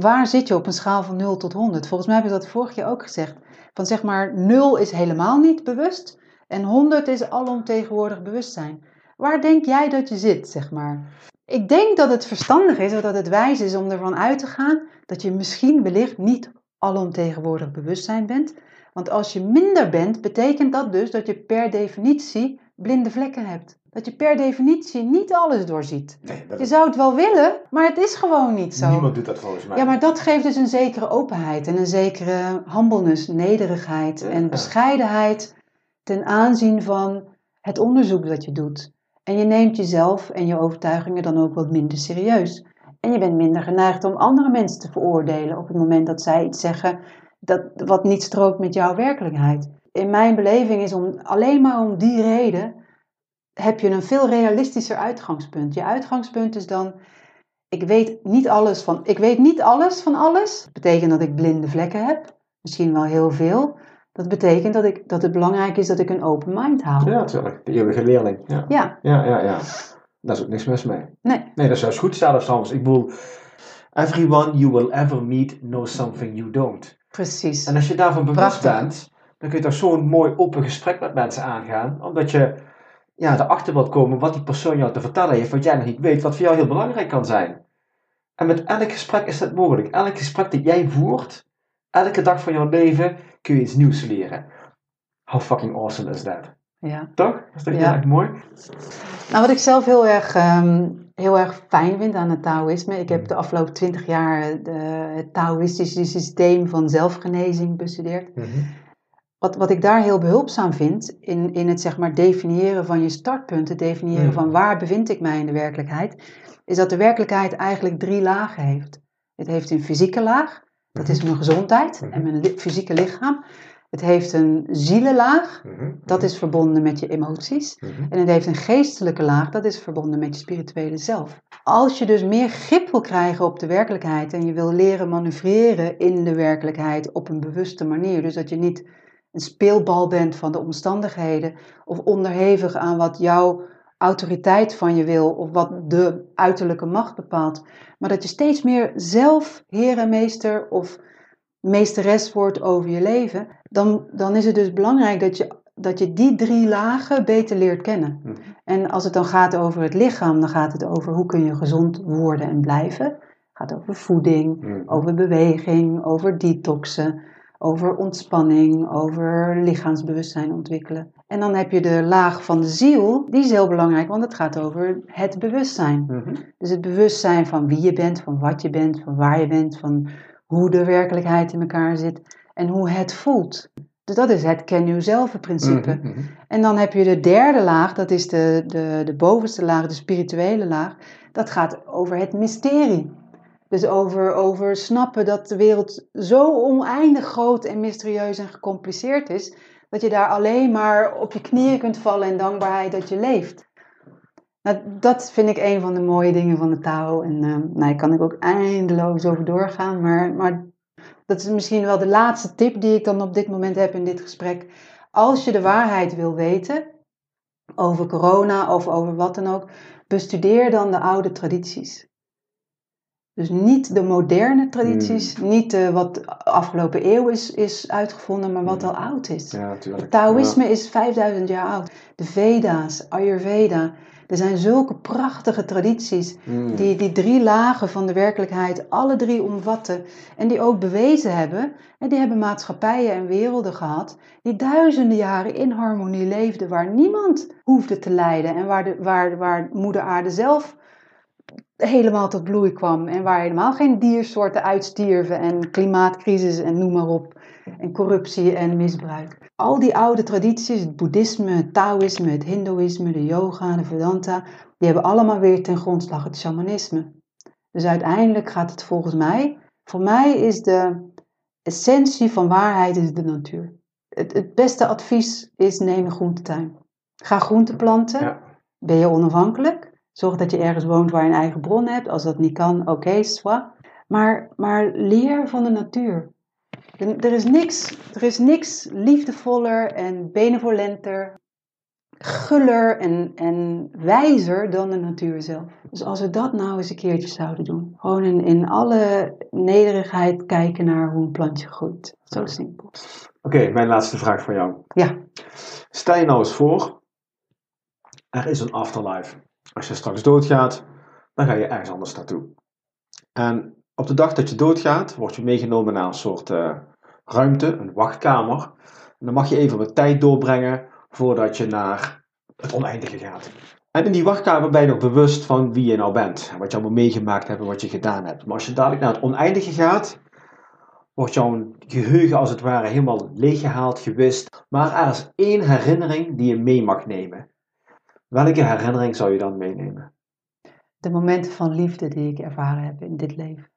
waar zit je op een schaal van 0 tot 100? Volgens mij heb ik dat vorig jaar ook gezegd. Van zeg maar 0 is helemaal niet bewust en 100 is alomtegenwoordig bewustzijn. Waar denk jij dat je zit, zeg maar? Ik denk dat het verstandig is, of dat het wijs is om ervan uit te gaan dat je misschien wellicht niet alomtegenwoordig bewustzijn bent. Want als je minder bent, betekent dat dus dat je per definitie blinde vlekken hebt. Dat je per definitie niet alles doorziet. Nee, Je zou het wel willen, maar het is gewoon niet zo.
Niemand doet dat volgens mij.
Ja, maar dat geeft dus een zekere openheid en een zekere humbleness, nederigheid en bescheidenheid ten aanzien van het onderzoek dat je doet. En je neemt jezelf en je overtuigingen dan ook wat minder serieus. En je bent minder geneigd om andere mensen te veroordelen op het moment dat zij iets zeggen dat, wat niet strookt met jouw werkelijkheid. In mijn beleving is om, alleen maar om die reden heb je een veel realistischer uitgangspunt. Je uitgangspunt is dan, ik weet niet alles van, ik weet niet alles van alles. Dat betekent dat ik blinde vlekken heb, misschien wel heel veel. Dat betekent dat, ik, dat het belangrijk is dat ik een open mind hou.
Ja, natuurlijk. De eeuwige leerling. Ja. Ja. ja, ja, ja. Daar is ook niks mis mee. Nee. Nee, dat is juist goed zelfs soms. Ik bedoel, everyone you will ever meet knows something you don't.
Precies.
En als je daarvan bewust bent, dan kun je toch zo'n mooi open gesprek met mensen aangaan. Omdat je ja, erachter wilt komen wat die persoon jou te vertellen heeft, wat jij nog niet weet, wat voor jou heel belangrijk kan zijn. En met elk gesprek is dat mogelijk. Elk gesprek dat jij voert, elke dag van jouw leven, kun je iets nieuws leren. How fucking awesome is that?
Ja.
Toch? Is dat
Ja.
erg mooi?
Nou, wat ik zelf heel erg, ehm, heel erg fijn vind aan het Taoïsme. Ik heb de afgelopen twintig jaar de, het Taoïstische systeem van zelfgenezing bestudeerd. Wat, wat ik daar heel behulpzaam vind in, in het zeg maar definiëren van je startpunt, het definiëren
Mm.
van waar bevind ik mij in de werkelijkheid, is dat de werkelijkheid eigenlijk drie lagen heeft. Het heeft een fysieke laag, dat is mijn gezondheid en mijn li- fysieke lichaam. Het heeft een zielenlaag, dat is verbonden met je emoties. En het heeft een geestelijke laag, dat is verbonden met je spirituele zelf. Als je dus meer grip wil krijgen op de werkelijkheid en je wil leren manoeuvreren in de werkelijkheid op een bewuste manier, dus dat je niet een speelbal bent van de omstandigheden of onderhevig aan wat jouw autoriteit van je wil of wat de uiterlijke macht bepaalt, maar dat je steeds meer zelf heer en meester of meesteres wordt over je leven, dan, dan is het dus belangrijk dat je, dat je die drie lagen beter leert kennen.
Mhm.
En als het dan gaat over het lichaam, dan gaat het over hoe kun je gezond worden en blijven. Het gaat over voeding, over beweging, over detoxen, over ontspanning, over lichaamsbewustzijn ontwikkelen. En dan heb je de laag van de ziel, die is heel belangrijk, want het gaat over het bewustzijn.
Mhm.
Dus het bewustzijn van wie je bent, van wat je bent, van waar je bent, van hoe de werkelijkheid in elkaar zit en hoe het voelt. Dus dat is het ken jezelf principe.
Mhm, mhm.
En dan heb je de derde laag, dat is de, de, de bovenste laag, de spirituele laag. Dat gaat over het mysterie. Dus over, over snappen dat de wereld zo oneindig groot en mysterieus en gecompliceerd is, dat je daar alleen maar op je knieën kunt vallen in dankbaarheid dat je leeft. Nou, dat vind ik een van de mooie dingen van de Tao. En eh, nou, daar kan ik ook eindeloos over doorgaan, maar, maar dat is misschien wel de laatste tip die ik dan op dit moment heb in dit gesprek. Als je de waarheid wil weten over corona of over wat dan ook, bestudeer dan de oude tradities. Dus niet de moderne tradities, niet eh, wat de afgelopen eeuw is, is uitgevonden, maar wat al oud is.
Ja, natuurlijk.
Het Taoïsme is 5000 jaar oud. De Veda's, Ayurveda. Er zijn zulke prachtige tradities
Mm.
die die drie lagen van de werkelijkheid alle drie omvatten en die ook bewezen hebben. En die hebben maatschappijen en werelden gehad die duizenden jaren in harmonie leefden, waar niemand hoefde te lijden en waar, de, waar, waar moeder aarde zelf helemaal tot bloei kwam en waar helemaal geen diersoorten uitstierven en klimaatcrisis en noem maar op en corruptie en misbruik. Al die oude tradities, het boeddhisme, het taoïsme, het hindoeïsme, de yoga, de vedanta, die hebben allemaal weer ten grondslag het shamanisme. Dus uiteindelijk gaat het volgens mij, voor mij is de essentie van waarheid is de natuur. Het, het beste advies is neem een groentetuin. Ga groenten planten.
Ja.
Ben je onafhankelijk? Zorg dat je ergens woont waar je een eigen bron hebt. Als dat niet kan, oké, soit. Maar, maar leer van de natuur. Er, er is niks, er is niks liefdevoller en benevolenter, guller en, en wijzer dan de natuur zelf. Dus als we dat nou eens een keertje zouden doen. Gewoon in, in alle nederigheid kijken naar hoe een plantje groeit. Zo simpel.
Oké, mijn laatste vraag voor jou.
Ja,
Stel je nou eens voor, er is een afterlife. Als je straks doodgaat, dan ga je ergens anders naartoe. En op de dag dat je doodgaat, word je meegenomen naar een soort eh, ruimte, een wachtkamer. En dan mag je even wat tijd doorbrengen voordat je naar het oneindige gaat. En in die wachtkamer ben je nog bewust van wie je nou bent. En wat je allemaal meegemaakt hebt en wat je gedaan hebt. Maar als je dadelijk naar het oneindige gaat, wordt jouw geheugen als het ware helemaal leeggehaald, gewist. Maar er is één herinnering die je mee mag nemen. Welke herinnering zou je dan meenemen?
de momenten van liefde die ik ervaren heb in dit leven.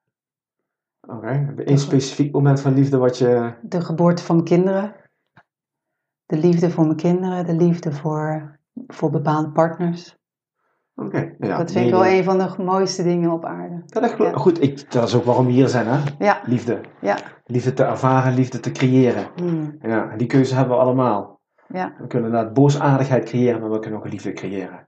Oké, één specifiek moment van liefde wat je...
De geboorte van mijn kinderen. De liefde voor mijn kinderen. De liefde voor, voor bepaalde partners.
Oké, ja.
dat vind ik wel een van de mooiste dingen op aarde.
Ja, dat
Ja.
Goed, ik, dat is ook waarom we hier zijn, hè?
Ja,
Liefde.
ja.
Liefde te ervaren, liefde te creëren.
Hmm,
Ja, en die keuze hebben we allemaal.
Ja.
We kunnen inderdaad boosaardigheid creëren, maar we kunnen ook liefde creëren.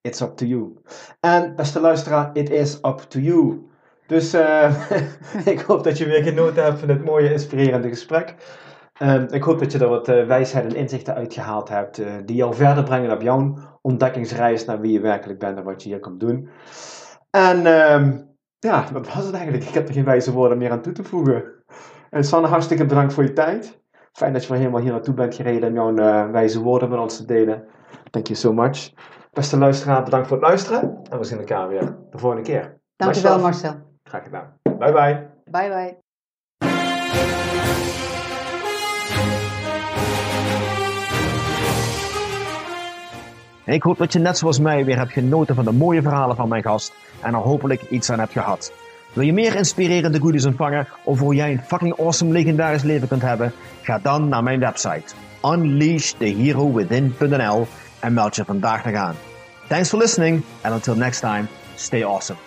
It's up to you. En beste luisteraar, it is up to you. Dus eh, ik hoop dat je weer genoten hebt van dit mooie, inspirerende gesprek. Ehm, ik hoop dat je er wat uh, wijsheid en inzichten uitgehaald hebt, uh, die jou verder brengen op jouw ontdekkingsreis naar wie je werkelijk bent en wat je hier komt doen. En um, ja, dat was het eigenlijk. Ik heb er geen wijze woorden meer aan toe te voegen. En Sanne, hartstikke bedankt voor je tijd. Fijn dat je wel helemaal hier naartoe bent gereden en jouw uh, wijze woorden met ons te delen. Thank you so much. Beste luisteraar, bedankt voor het luisteren. En we zien elkaar weer de volgende keer.
Dankjewel Marcel.
Graag gedaan. Bye bye.
Bye bye.
Ik hoop dat je net zoals mij weer hebt genoten van de mooie verhalen van mijn gast en er hopelijk iets aan hebt gehad. Wil je meer inspirerende goodies ontvangen over hoe jij een fucking awesome legendarisch leven kunt hebben? Ga dan naar mijn website unleashtheherowithin.nl en meld je vandaag nog aan. Thanks for listening and until next time, stay awesome.